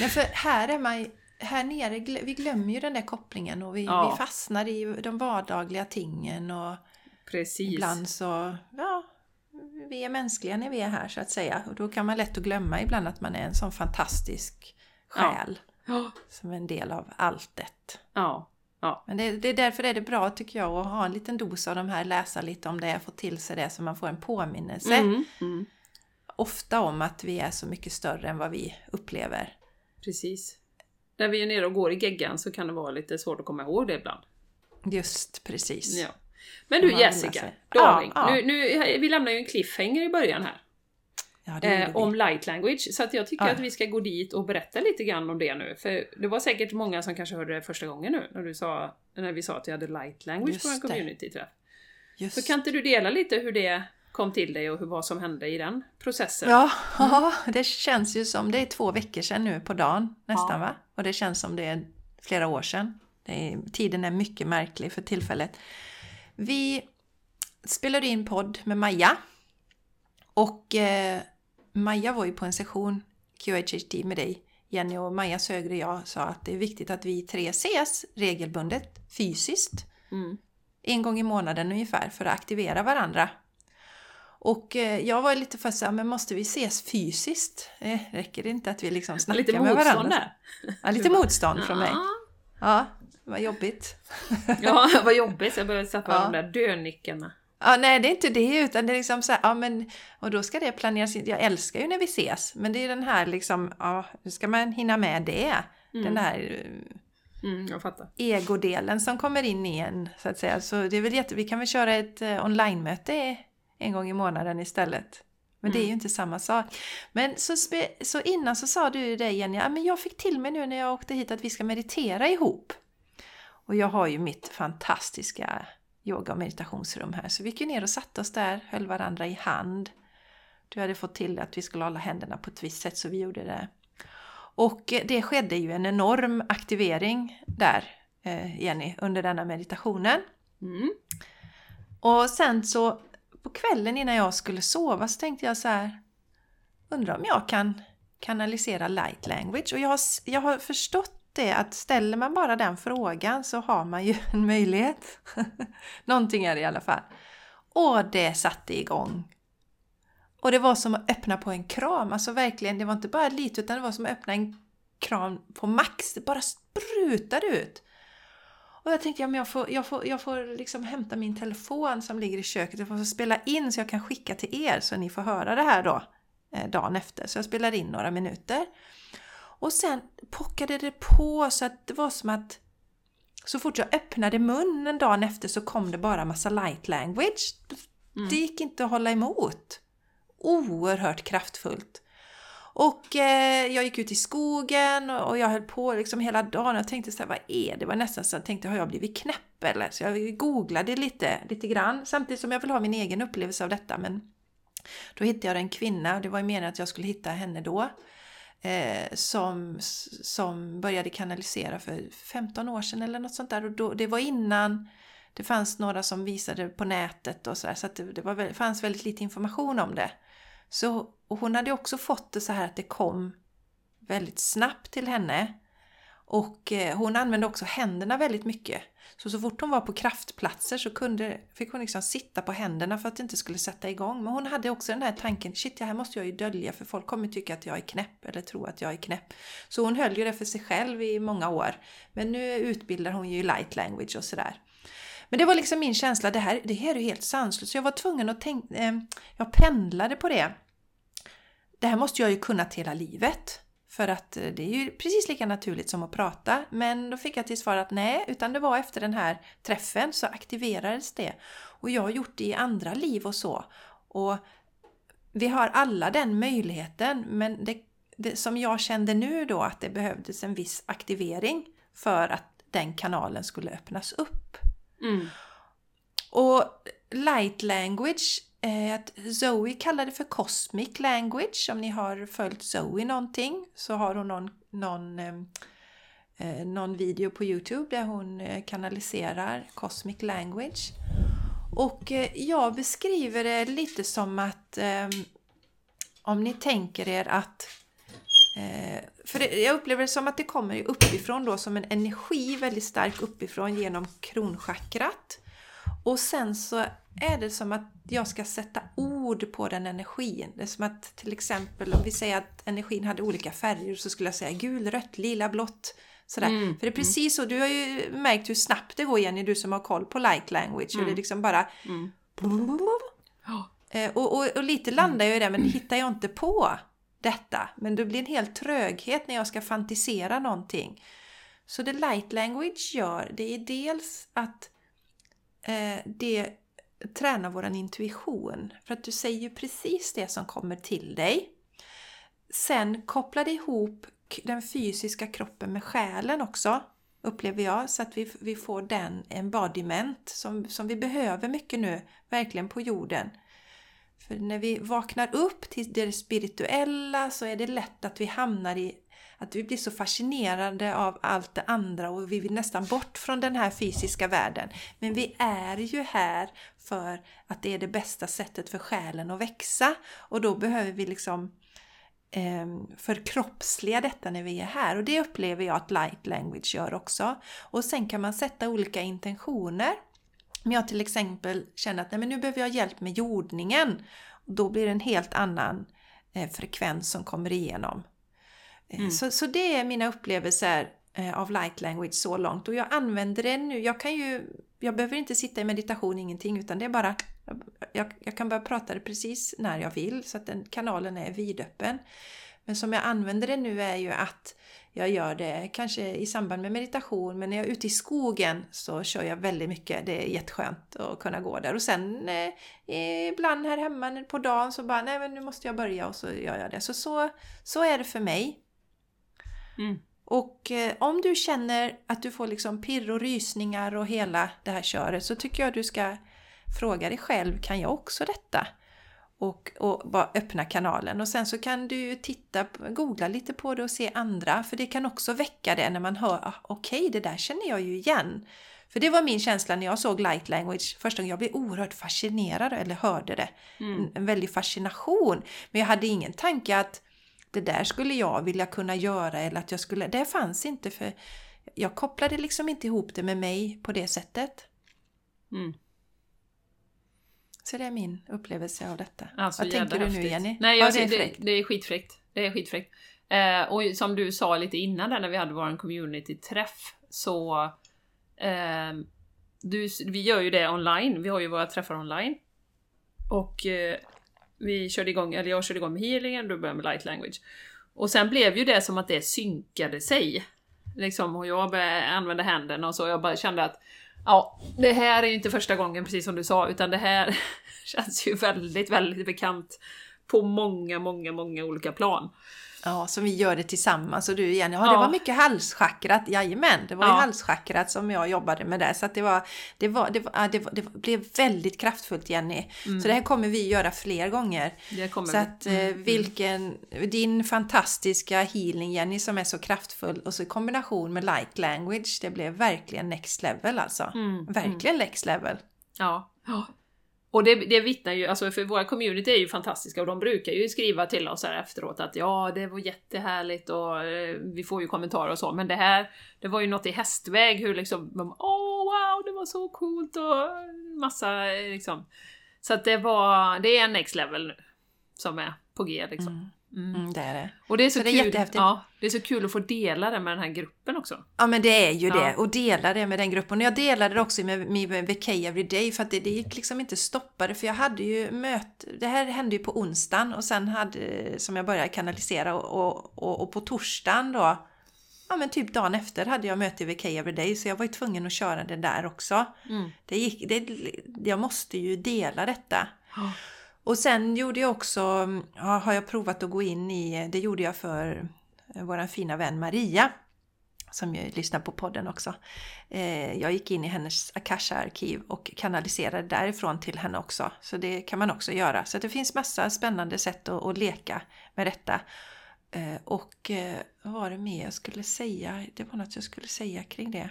Nej, för här är man här nere, vi glömmer ju den där kopplingen och vi, Ja. vi fastnar i de vardagliga tingen och Precis. ibland så, ja, vi är mänskliga när vi är här så att säga. Och då kan man lätt att glömma ibland att man är en sån fantastisk själ Ja, som är en del av alltet. ja, ja. Men det, det är därför är det bra tycker jag att ha en liten dos av de här, läsa lite om det, få till sig det så man får en påminnelse. Mm, mm, Ofta om att vi är så mycket större än vad vi upplever. precis. När vi är nere och går i geggan så kan det vara lite svårt att komma ihåg det ibland. Just precis. Ja. Men du Jessica, darling, Ja, ja. Nu, nu, vi lämnar ju en cliffhanger i början här. Ja, Eh, om light language, så att jag tycker Ja. att vi ska gå dit och berätta lite grann om det nu. För det var säkert många som kanske hörde det första gången nu, när, du sa, när vi sa att vi hade light language Just på en community-träff. Så kan inte du dela lite hur det kom till dig och hur, vad som hände i den processen? Ja, ja, det känns ju som det är två veckor sedan nu på dagen nästan Ja. va? Och det känns som det är flera år sedan. Är, tiden är mycket märklig för tillfället. Vi spelade in podd med Maja. Och eh, Maja var ju på en session QHHT med dig Jenny och Maja Sögre jag sa att det är viktigt att vi tre ses regelbundet fysiskt Mm. en gång i månaden ungefär för att aktivera varandra. Och eh, jag var lite för så här, men måste vi ses fysiskt? Eh, räcker det inte att vi liksom snackar Lite med varandra? Ja, lite motstånd från mig. Ja. Ja, vad jobbigt. Ja, vad jobbigt. Jag började sätta Ja. de där dönickarna. Ja, nej, det är inte det, utan det är liksom så här, ja men, och då ska det planeras in. Jag älskar ju när vi ses, men det är den här liksom, ja, hur ska man hinna med det? Den här eh, Mm, jag fattar. egodelen som kommer in i en, så att säga. Så det är väl jätte, vi kan väl köra ett eh, online-möte en gång i månaden istället. Men det är ju inte samma sak. Men så, spe, så innan så sa du det Jenny, ja, men jag fick till mig nu när jag åkte hit att vi ska meditera ihop. Och jag har ju mitt fantastiska yoga och meditationsrum här. Så vi gick ner och satte oss där, höll varandra i hand. Du hade fått till att vi skulle hålla händerna på ett visst sätt så vi gjorde det. Och eh, det skedde ju en enorm aktivering där, eh, Jenny, under denna meditationen. Mm. Och sen så på kvällen innan jag skulle sova så tänkte jag så här, undrar om jag kan kanalisera light language? Och jag har, jag har förstått det att ställer man bara den frågan så har man ju en möjlighet. Någonting är det i alla fall. Och det satte igång. Och det var som att öppna på en kram, alltså verkligen, det var inte bara lite utan det var som att öppna en kram på max, det bara sprutade ut. Och jag tänkte, ja, men jag får, jag får, jag får liksom hämta min telefon som ligger i köket, jag får spela in så jag kan skicka till er så ni får höra det här då eh, dagen efter. Så jag spelar in några minuter. Och sen pockade det på så att det var som att så fort jag öppnade munnen dagen efter så kom det bara massa light language. Mm. Det gick inte att hålla emot. Oerhört kraftfullt. Och eh, jag gick ut i skogen och, jag höll på liksom hela dagen och tänkte så här, vad är det? Det var nästan så jag tänkte, har jag blivit knäpp eller? Så jag googlade lite, lite grann samtidigt som jag vill ha min egen upplevelse av detta. Men då hittade jag en kvinna och det var ju meningen att jag skulle hitta henne då. Eh, som, som började kanalisera för 15 år sedan eller något sånt där. Och då, det var innan det fanns några som visade på nätet och sådär. Så att det, det var, fanns väldigt lite information om det. Så, och hon hade också fått det så här att det kom väldigt snabbt till henne. Och eh, hon använde också händerna väldigt mycket. Så så fort hon var på kraftplatser så kunde, fick hon liksom sitta på händerna för att det inte skulle sätta igång. Men hon hade också den här tanken, shit, det här måste jag ju dölja för folk kommer tycka att jag är knäpp eller tro att jag är knäpp. Så hon höll ju det för sig själv i många år. Men nu utbildar hon ju light language och sådär. Men det var liksom min känsla, det här, det här är ju helt sanslöst. Så jag var tvungen att tänka, eh, jag pendlade på det. Det här måste jag ju kunnat hela livet. För att eh, det är ju precis lika naturligt som att prata. Men då fick jag till svar att nej, utan det var efter den här träffen så aktiverades det. Och jag har gjort det i andra liv och så. Och vi har alla den möjligheten men det, det, som jag kände nu då att det behövdes en viss aktivering för att den kanalen skulle öppnas upp. Mm. Och light language, Eh, att Zoe kallar det för cosmic language. Om ni har följt Zoe någonting så har hon någon, någon, ehm, eh, någon video på Youtube där hon eh, kanaliserar cosmic language. Och eh, jag beskriver det lite som att eh, om ni tänker er att eh, för det, jag upplever det som att det kommer uppifrån då som en energi väldigt stark uppifrån genom kronchakrat. Och sen så är det som att jag ska sätta ord på den energin. Det är som att till exempel om vi säger att energin hade olika färger så skulle jag säga gul, rött, lila, blått. Sådär. Mm. För det är precis så, du har ju märkt hur snabbt det går Jenny, du som har koll på light language. Mm. Och det är liksom bara... Mm. Och, och, och, lite landar jag i det, men hittar jag inte på detta. Men det blir en hel tröghet när jag ska fantisera någonting. Så det light language gör, det är dels att eh, det träna våran intuition. För att du säger ju precis det som kommer till dig. Sen kopplar det ihop den fysiska kroppen med själen också, upplever jag. Så att vi, vi får den embodiment som, som vi behöver mycket nu, verkligen på jorden. För när vi vaknar upp till det spirituella så är det lätt att vi hamnar i att vi blir så fascinerade av allt det andra och vi vill nästan bort från den här fysiska världen. Men vi är ju här för att det är det bästa sättet för själen att växa och då behöver vi liksom eh, förkroppsliga detta när vi är här och det upplever jag att light language gör också. Och sen kan man sätta olika intentioner. Om jag till exempel känner att nej, men nu behöver jag hjälp med jordningen, då blir det en helt annan eh, frekvens som kommer igenom. Eh, mm. Så, så det är mina upplevelser eh, av light language så långt och jag använder det nu. Jag kan ju, jag behöver inte sitta i meditation, ingenting, utan det är bara, jag, jag kan börja prata det precis när jag vill så att den kanalen är vidöppen. Men som jag använder det nu är ju att jag gör det kanske i samband med meditation men när jag är ute i skogen så kör jag väldigt mycket. Det är jätteskönt att kunna gå där. Och sen eh, ibland här hemma på dagen så bara nej men nu måste jag börja och så gör jag det. Så så, så är det för mig. Mm. Och eh, om du känner att du får liksom pirr och rysningar och hela det här köret så tycker jag du ska fråga dig själv, kan jag också detta? Och, och bara öppna kanalen och sen så kan du titta, googla lite på det och se andra för det kan också väcka det när man hör, ah, okej okay, det där känner jag ju igen. För det var min känsla när jag såg light language första gången. Jag blev oerhört fascinerad eller hörde det. Mm. En, en väldig fascination. Men jag hade ingen tanke att det där skulle jag vilja kunna göra eller att jag skulle... Det fanns inte för jag kopplade liksom inte ihop det med mig på det sättet. Mm. Så det är min upplevelse av detta. Alltså, Vad tänker du nu Jenny? Nej, jag, ja, det, är det, det, är skitfräckt. Det är skitfräckt. Eh, och som du sa lite innan där när vi hade vår community-träff så eh, du, vi gör ju det online. Vi har ju våra träffar online. Och eh, vi körde igång, eller jag körde igång med healingen, du började med light language. Och sen blev ju det som att det synkade sig. Liksom, och jag började använda händerna och så, jag bara kände att ja, det här är ju inte första gången precis som du sa, utan det här känns ju väldigt, väldigt bekant på många, många, många olika plan. Ja, som vi gör det tillsammans. Och du igen, ja, det var mycket halschakrat. Jajamän, det var ja. ju halschakrat som jag jobbade med där. Så det, var, det, var, det, var, det, var, det blev väldigt kraftfullt Jenny. Mm. Så det här kommer vi göra fler gånger. Det kommer så att eh, mm, mm. vilken, din fantastiska healing Jenny som är så kraftfull och så i kombination med light language. Det blev verkligen next level alltså. Mm, verkligen mm. next level. Ja. Och det, det vittnar ju, alltså för våra community är ju fantastiska och de brukar ju skriva till oss här efteråt att ja, det var jättehärligt och eh, vi får ju kommentarer och så, men det här, det var ju något i hästväg hur liksom, åh oh, wow, det var så coolt och eh, massa eh, liksom. Så att det var, det är next level nu som är på G liksom. Mm. Mm, det är det. Och det är så, Så det är kul, jättehäftigt. ja, det är så kul att få dela det med den här gruppen också. Ja men det är ju Ja. det och dela det med den gruppen. Och jag delade det också med, med VK Everyday för att det, det gick liksom inte stoppa det för jag hade ju möte, det här hände ju på onsdagen och sen hade, som jag började kanalisera och, och, och, och på torsdagen då, ja men typ dagen efter hade jag möte i VK Everyday så jag var ju tvungen att köra det där också. Mm. Det gick, det, jag måste ju dela detta. Ja. Och sen gjorde jag också, ja, har jag provat att gå in i, det gjorde jag för eh, vår fina vän Maria som ju lyssnar på podden också. Eh, jag gick in i hennes Akasha-arkiv och kanaliserade därifrån till henne också. Så det kan man också göra. Så det finns massa spännande sätt att, att leka med detta. Eh, och vad var det mer jag skulle säga? Det var något jag skulle säga kring det.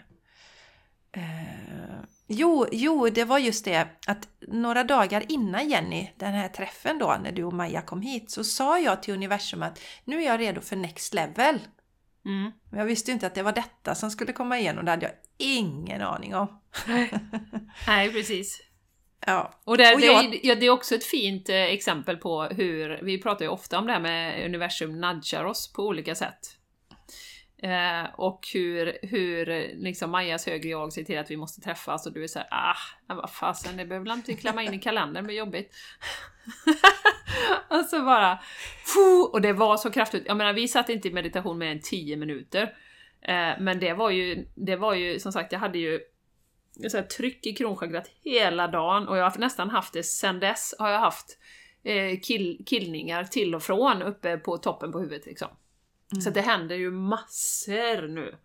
Eh, jo, jo, det var just det att några dagar innan Jenny, den här träffen då, när du och Maja kom hit, så sa jag till universum att nu är jag redo för next level. Mm. Men jag visste ju inte att det var detta som skulle komma igenom, det hade jag ingen aning om. Nej, precis. Ja, Och, det, Och det, jag- är, ja, det är också ett fint eh, exempel på hur, vi pratar ju ofta om det här med universum nudgar oss på olika sätt. Eh, och hur, hur liksom Majas högre jag ser till att vi måste träffas och du är såhär ah, vad fasen det behöver väl inte klämma in i kalendern, det blir jobbigt. och så bara, fuh, och det var så kraftigt. Jag menar vi satt inte i meditation mer än 10 minuter. Eh, men det var ju, det var ju som sagt, jag hade ju så här, tryck i kronchakrat hela dagen och jag har nästan haft det sen dess har jag haft eh, kill, killningar till och från uppe på toppen på huvudet liksom. Så det händer ju massor nu.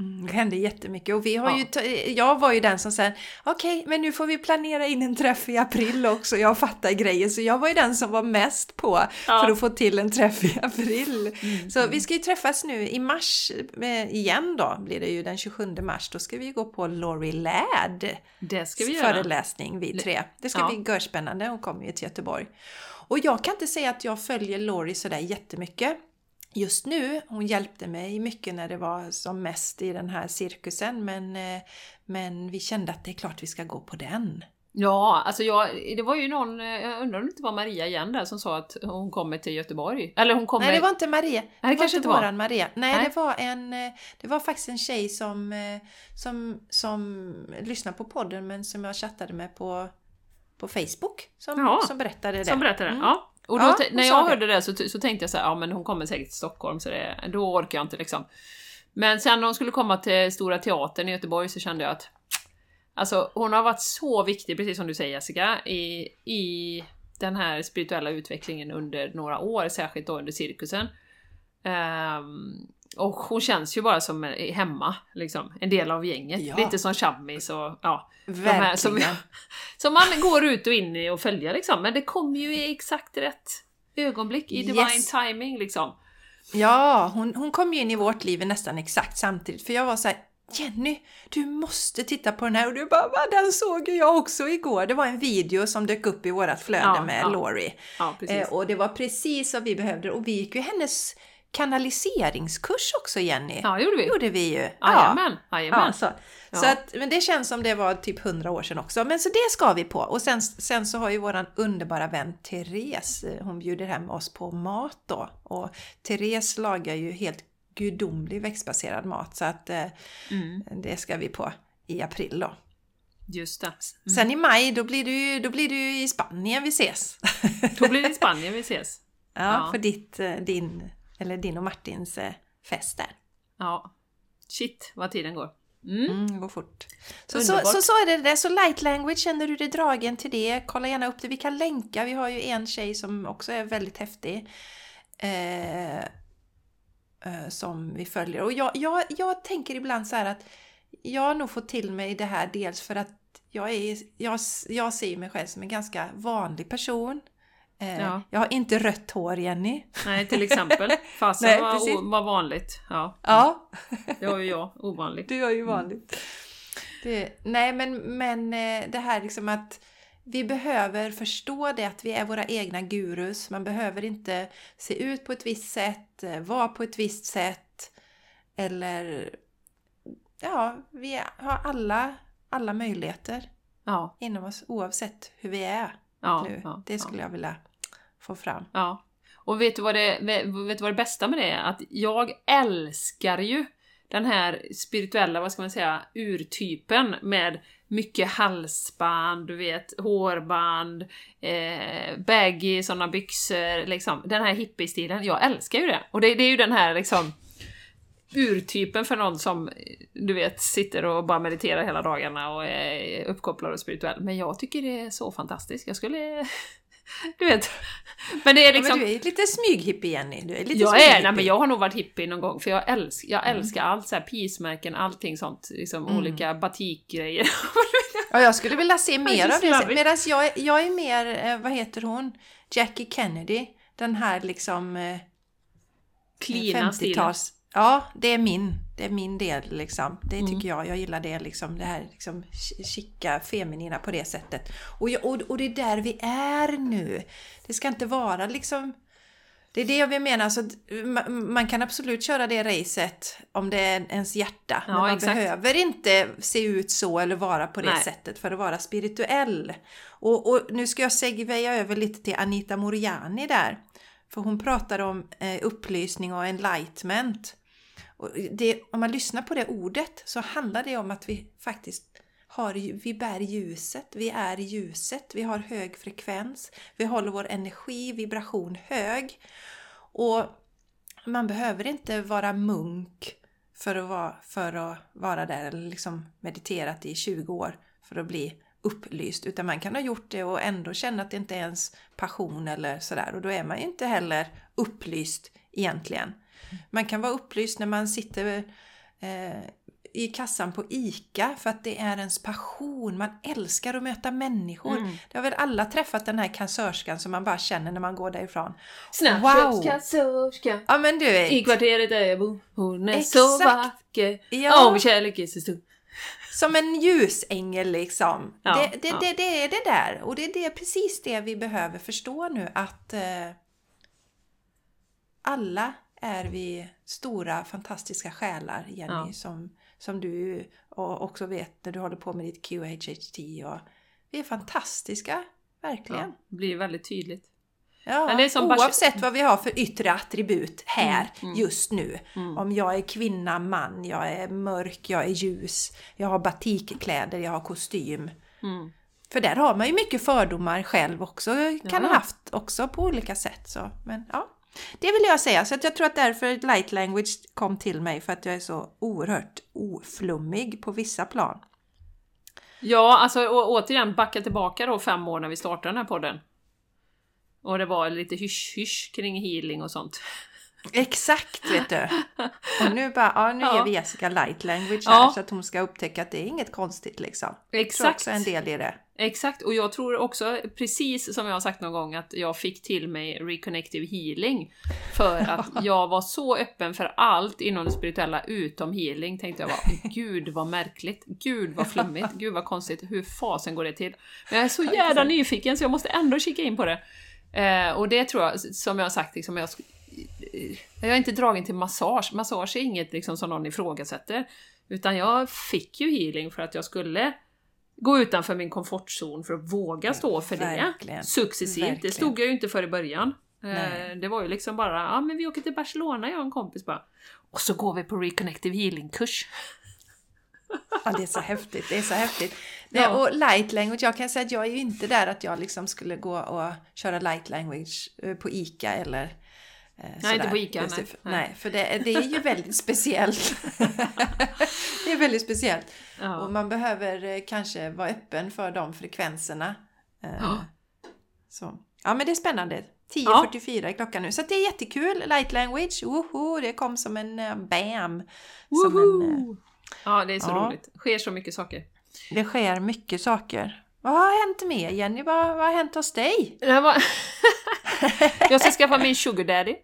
mm, det hände jättemycket och vi har Ja. ju, jag var ju den som sa okej, men nu får vi planera in en träff i april också, jag fattar grejer. Så jag var ju den som var mest på Ja. för att få till en träff i april. Mm. Så vi ska ju träffas nu i mars eh, igen då, blir det ju den 27 mars. Då ska vi gå på Laurie Ladd Det ska vi föreläsning vi tre. Det ska Ja. bli görspännande, hon kommer ju till Göteborg. Och jag kan inte säga att jag följer Laurie sådär jättemycket just nu. Hon hjälpte mig mycket när det var som mest i den här cirkusen men, eh, men vi kände att det är klart vi ska gå på den. Ja, alltså jag, det var ju någon, eh, jag undrar om det inte var Maria igen där som sa att hon kommer till Göteborg. Eller hon kommer... Nej, det var inte Maria. Det, var kanske inte var. våran Maria. Nej, Nej. det var en... eh, Det var faktiskt en tjej som, som, som lyssnar på podden men som jag chattade med på, på Facebook som, Ja, som berättade det. Som berättade det. Mm. Ja. Och då, Ja, när jag det. hörde det så, så tänkte jag så här, ja men hon kommer säkert till Stockholm så det, då orkar jag inte liksom. Men sen när hon skulle komma till Stora Teatern i Göteborg så kände jag att Alltså hon har varit så viktig, precis som du säger Jessica, i, i den här spirituella utvecklingen under några år, särskilt då under cirkusen. Ehm, och hon känns ju bara som eh, hemma, liksom. En del av gänget. Ja. Lite som Chammis och ja. här som- Verkligen. Som man går ut och in i och följer liksom. Men det kommer ju i exakt rätt ögonblick, i divine Yes. timing liksom. Ja, hon, hon kom ju in i vårt liv nästan exakt samtidigt. För jag var så här, Jenny, du måste titta på den här. Och du bara, va, den såg jag också igår. Det var en video som dök upp i vårat flöde Ja, med ja. Laurie. Ja. Eh, och det var precis vad vi behövde. Och vi gick ju hennes kanaliseringskurs också, Jenny. ja, det gjorde vi. gjorde vi ju. Jajamän, Ja, jajamän. så, Ja. så att, men det känns som det var typ 100 år sedan också. Men så det ska vi på. Och sen, sen så har ju våran underbara vän Therese, eh, hon bjuder hem oss på mat då. Och Therese lagar ju helt gudomlig växtbaserad mat. Så att eh, Mm, det ska vi på i april då. just det. Sen i maj då blir, du, då blir du i Spanien vi ses. Då blir det i Spanien vi ses. ja, Ja. för ditt, eh, din, eller din och Martins eh, fest där. Ja. Shit, vad tiden går. Mm. Mm, går fort. Så, så, så, så är det det. Så light language, känner du dig dragen till det? Kolla gärna upp det. Vi kan länka. Vi har ju en tjej som också är väldigt häftig. Eh, eh, som vi följer. Och jag, jag, jag tänker ibland så här att jag har nog fått till mig det här dels för att jag, är, jag, jag ser mig själv som en ganska vanlig person. Eh, Ja. Jag har inte rött hår, Jenny. Nej, till exempel. Fasen Nej, var, var vanligt. Ja, Ja, det har ju jag. Ovanligt. Du gör ju vanligt. Det, nej, men, men eh, det här liksom att vi behöver förstå det att vi är våra egna gurus. Man behöver inte se ut på ett visst sätt, eh, vara på ett visst sätt. Eller ja, vi har alla, alla möjligheter Ja, inom oss oavsett hur vi är ja, nu. ja, det skulle jag vilja få fram. ja. Och vet du, vad det, vet du vad det bästa med det är? Att jag älskar ju den här spirituella, vad ska man säga, urtypen med mycket halsband, du vet, hårband, eh, baggy sådana byxor, liksom. Den här hippie-stilen. Jag älskar ju det! Och det, det är ju den här liksom urtypen för någon som, du vet, sitter och bara mediterar hela dagarna och är uppkopplad och spirituell. Men jag tycker det är så fantastiskt. Jag skulle... Du vet. Men det är liksom... Ja, du är lite smyghippie Jenny. Du är lite jag är, nej, men jag har nog varit hippie någon gång, för jag, älsk, jag mm. älskar allt så här peace-märken, allting sånt. Liksom mm. olika batikgrejer. ja, jag skulle vilja se mer av det. Medan jag, jag är mer, eh, vad heter hon? Jackie Kennedy. Den här liksom... Eh, Klina stilen. Ja, det är min, det är min del liksom. Det mm. tycker jag. Jag gillar det liksom, det här liksom chica, feminina på det sättet. Och, jag, och, och det är där vi är nu. Det ska inte vara liksom... Det är det jag vill mena. Alltså, man kan absolut köra det racet om det är ens hjärta. Ja, men man exakt. behöver inte se ut så eller vara på det Nej. sättet för att vara spirituell. Och, och nu ska jag segwaya över lite till Anita Moriani där. För hon pratar om eh, upplysning och enlightenment. Och det, om man lyssnar på det ordet så handlar det om att vi faktiskt har, vi bär ljuset, vi är ljuset, vi har hög frekvens, vi håller vår energi, vibration hög. Och man behöver inte vara munk för att vara, för att vara där eller liksom mediterat i 20 år för att bli upplyst utan man kan ha gjort det och ändå känna att det inte är ens passion eller sådär och då är man ju inte heller upplyst egentligen. Man kan vara upplyst när man sitter eh, i kassan på ICA för att det är ens passion. Man älskar att möta människor. Mm. Det har väl alla träffat den här kassörskan som man bara känner när man går därifrån. Snabbköpskassörska ja, men du vet. i kvarteret där jag bor. Hon är Exakt. så vacker. Ja. Om kärlek är så stor. Som en ljusängel liksom. Ja, det, det, ja. det, det, är det där. Och det är det, precis det vi behöver förstå nu att eh, alla är vi stora fantastiska själar, Jenny, ja. som, som du också vet när du håller på med ditt QHHT. Och vi är fantastiska, verkligen. Ja, det blir väldigt tydligt. Ja, oavsett vad vi har för yttre attribut här mm, mm, just nu. Mm. Om jag är kvinna, man, jag är mörk, jag är ljus, jag har batikkläder, jag har kostym. Mm. För där har man ju mycket fördomar själv också, kan ja. ha haft också på olika sätt. Så. Men ja, det vill jag säga. Så jag tror att därför light language kom till mig för att jag är så oerhört oflummig på vissa plan. Ja, alltså återigen backa tillbaka då fem år när vi startade den här podden. Och det var lite hysch-hysch kring healing och sånt. Exakt vet du! Och nu bara, ja nu ja. ger vi Jessica light language här ja. så att hon ska upptäcka att det är inget konstigt liksom. Exakt! Jag tror också en del i det. Exakt, och jag tror också precis som jag har sagt någon gång att jag fick till mig reconnective healing för att jag var så öppen för allt inom det spirituella utom healing tänkte jag bara Gud vad märkligt, Gud vad flummigt, Gud vad konstigt, hur fasen går det till? Men jag är så jävla nyfiken så jag måste ändå kika in på det. Eh, och det tror jag, som jag har sagt, liksom, jag, jag är inte dragen till massage. Massage är inget liksom, som någon ifrågasätter. Utan jag fick ju healing för att jag skulle gå utanför min komfortzon för att våga stå för Verkligen. det. Successivt. Verkligen. Det stod jag ju inte för i början. Eh, Nej. Det var ju liksom bara, ja men vi åker till Barcelona jag och en kompis bara. Och så går vi på Reconnective Healing-kurs. Ja, det är så häftigt. Det är så häftigt. Ja. Och light language, jag kan säga att jag är ju inte där att jag liksom skulle gå och köra light language eh, på ICA eller eh, Nej, inte på ICA. Nej, nej för det, det, är ju väldigt speciellt. det är väldigt speciellt. Ja. Och man behöver eh, kanske vara öppen för de frekvenserna. Ja. Så. Ja, men det är spännande. 10.44 ja. klockan nu. Så det är jättekul. Light language, woho! Det kom som en bam! Som en, Ja, det är så ja. roligt. Det sker så mycket saker. Det sker mycket saker. Vad har hänt med Jenny? Vad, vad har hänt hos dig? Jag ska skaffa min sugar daddy.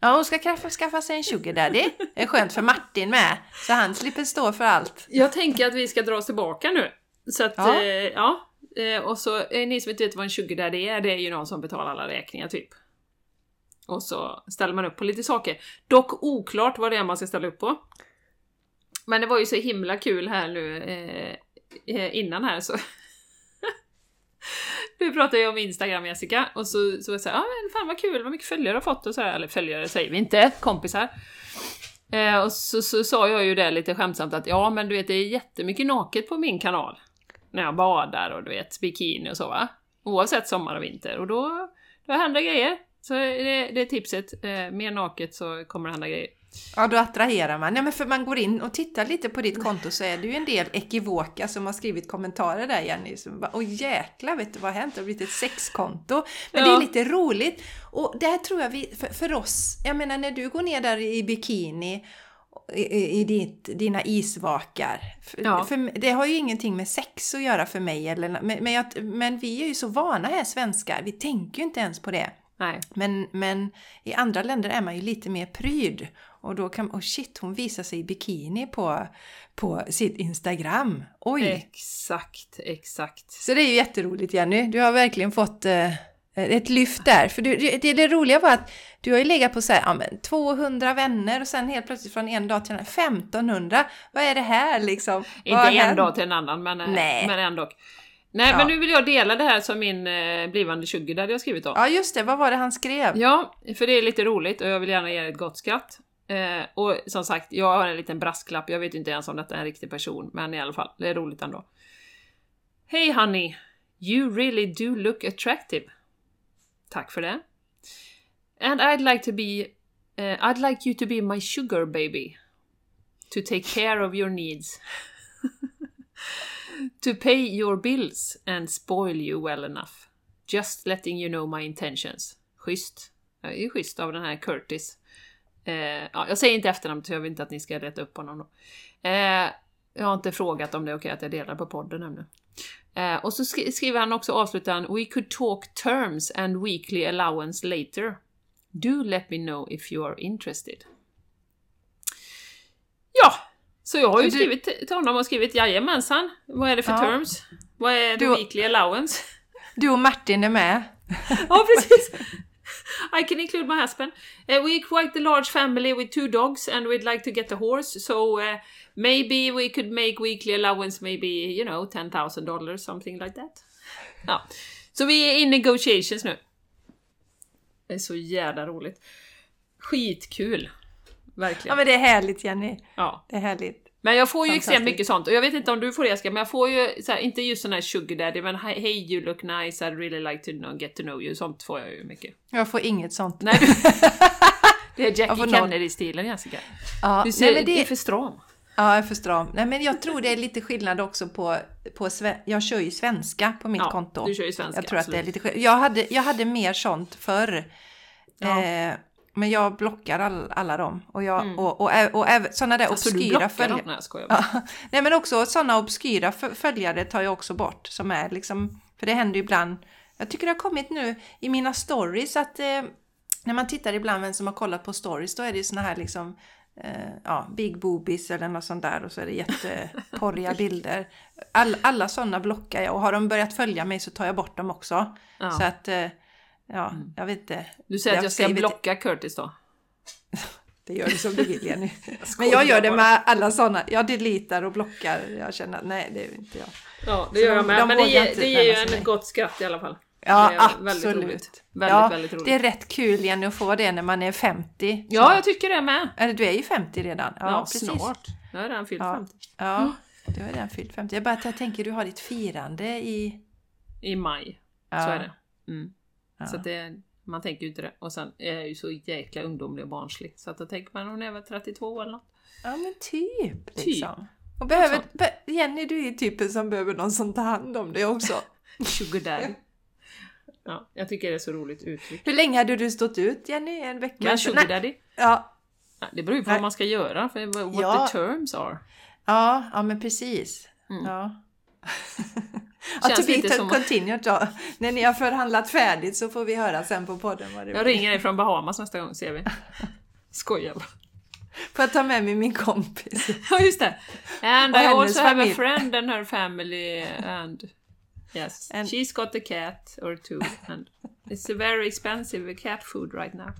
Ja, hon ska skaffa, skaffa sig en sugar daddy. Det är skönt för Martin med, så han slipper stå för allt. Jag tänker att vi ska dra oss tillbaka nu. Så att, ja. Eh, ja. Eh, och så, eh, ni som inte vet vad en sugar daddy är, det är ju någon som betalar alla räkningar typ. Och så ställer man upp på lite saker. Dock oklart vad det är man ska ställa upp på. Men det var ju så himla kul här nu eh, eh innan här så du pratade ju om Instagram Jessica, och så, så var jag såhär, ja ah, men fan vad kul, vad mycket följare du har fått och så här, eller följare säger vi inte, kompisar. Eh, och så, så sa jag ju det lite skämtsamt att ja men du vet det är jättemycket naket på min kanal. När jag badar och du vet bikini och så va. Oavsett sommar och vinter och då, då händer grejer. Så det, det är tipset, eh, mer naket så kommer det hända grejer. Ja, då attraherar man. Ja, men för man går in och tittar lite på ditt konto så är det ju en del ekivoka som har skrivit kommentarer där Jenny. Som bara, Åh jäklar, vet du vad har hänt? Det har blivit ett sexkonto. Men ja. det är lite roligt. Och där tror jag vi, för, för, oss, jag menar när du går ner där i bikini i, i ditt, dina isvakar. Ja. För, det har ju ingenting med sex att göra för mig. Eller, men, men, jag, men vi är ju så vana här svenskar, vi tänker ju inte ens på det. Nej. Men, men i andra länder är man ju lite mer pryd. Och då kan oh shit, hon visar sig i bikini på, på sitt Instagram. Oj! Exakt, exakt. Så det är ju jätteroligt Jenny. Du har verkligen fått eh, ett lyft där. För du, det, det roliga var att du har ju legat på så här, ja, men 200 vänner och sen helt plötsligt från en dag till en annan 1500. Vad är det här liksom? Inte en dag till en annan men, eh, Nej. men ändå. Nej, ja. men nu vill jag dela det här som min eh, blivande 20 där jag skrivit om. Ja, just det. Vad var det han skrev? Ja, för det är lite roligt och jag vill gärna ge er ett gott skratt. Eh, och som sagt, jag har en liten brasklapp. Jag vet inte ens om detta är en riktig person, men i alla fall, det är roligt ändå. Hey honey, you really do look attractive. Tack för det. And I'd like to be... Uh, I'd like you to be my sugar baby. To take care of your needs. to pay your bills and spoil you well enough. Just letting you know my intentions. Schysst. Det är schysst av den här Curtis. Eh, ja, jag säger inte efternamnet så jag vill inte att ni ska leta upp honom då. Eh, jag har inte frågat om det är okej okay att jag delar på podden ännu. Eh, och så skriver han också avslutan We could talk terms and weekly allowance later. Do let me know if you are interested. Ja, så jag har ju du... skrivit till honom och skrivit jajamensan. Vad är det för ja. terms? Vad är the du... weekly allowance? Du och Martin är med. ja, precis. I can include my husband. Uh, we're quite a large family with two dogs and we'd like to get a horse, so uh, maybe we could make weekly allowance maybe, you know, $10,000 something like that. Ja. Så vi är in negotiations nu. Det är så jävla roligt. Skitkul! Verkligen. Ja men det är härligt Jenny. Ja. Det är härligt. Men jag får ju extremt mycket sånt och jag vet inte om du får det Jessica, men jag får ju så här, inte just sån här sugar daddy men hey you look nice, I'd really like to know, get to know you, sånt får jag ju mycket. Jag får inget sånt. Nej, det är Jackie Kennedy-stilen Jessica. Ja, du ser, nej, men det... det är för stram. Ja, jag är för stram. Nej, men jag tror det är lite skillnad också på... på jag kör ju svenska på mitt ja, konto. du kör ju svenska. Jag tror absolut. att det är lite skillnad. Jag hade, jag hade mer sånt förr. Ja. Eh, men jag blockar all, alla dem. Och, jag, mm. och, och, och, och sådana där alltså, obskyra följare. Nej, jag ja. Nej, men också sådana obskyra följare tar jag också bort. Som är liksom, för det händer ju ibland. Jag tycker det har kommit nu i mina stories att eh, när man tittar ibland vem som har kollat på stories, då är det såna här liksom eh, ja, big boobies eller något sånt där och så är det jätteporriga bilder. All, alla sådana blockar jag och har de börjat följa mig så tar jag bort dem också. Ja. Så att eh, Ja, mm. jag vet inte. Du säger jag att jag ska blocka Curtis då? det gör du som du vill Jenny. Men jag gör det med alla sådana. Jag deletar och blockar. Jag känner att nej, det är inte jag. Ja, det gör jag med. Men det ger, det ger ju en gott skratt i alla fall. Ja, absolut. Väldigt, roligt. väldigt, ja, väldigt roligt. Det är rätt kul Jenny att få det när man är 50. Ja, jag tycker det med. Eller du är ju 50 redan. Ja, ja precis. snart. Jag har redan fyllt ja. 50. Ja, du har redan fyllt 50. Jag bara jag tänker du har ditt firande i... I maj. Ja. Så är det. Mm. Ja. Så det, man tänker ju inte det. Och sen är jag ju så jäkla ungdomlig och barnslig. Så att då tänker man hon är väl 32 eller något. Ja men typ. typ. Liksom. Och behöver, be, Jenny du är typen som behöver någon som tar hand om dig också. Sugar daddy. Ja, jag tycker det är så roligt uttryck. Hur länge hade du stått ut Jenny? En vecka? Med sugar daddy? Ja. Det beror ju på Nej. vad man ska göra, för what ja. the terms are. Ja, ja men precis. Mm. Ja. Ja, to be som... continued då. När ni har förhandlat färdigt så får vi höra sen på podden vad det Jag ringer dig från Bahamas nästa gång ser vi. Skojar bara. Får jag ta med mig min kompis? Ja, just det. And I also have a friend and her family and yes, and... she's got a cat or two and it's a very expensive cat food right now.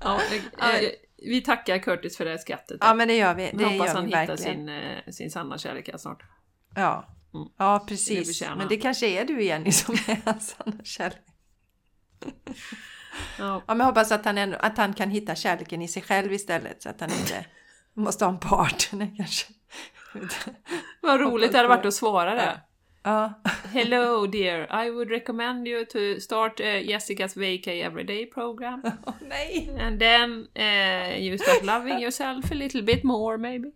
Ja, jag, vi tackar Curtis för det skrattet. Ja, men det gör vi. Det hoppas gör han vi hittar sin, eh, sin sanna kärlek snart. Ja, Ja, Det precis. förtjänar Men det kanske är du Jenny som är hans sanna kärlek. Ja. Ja, men hoppas att han, ändå, att han kan hitta kärleken i sig själv istället så att han inte måste ha en partner kanske. Vad roligt det hade varit att svara det. Ja, Hello dear, I would recommend you to start uh, Jessica's VK Everyday program. Åh, nej! And then uh, you start loving yourself a little bit more maybe.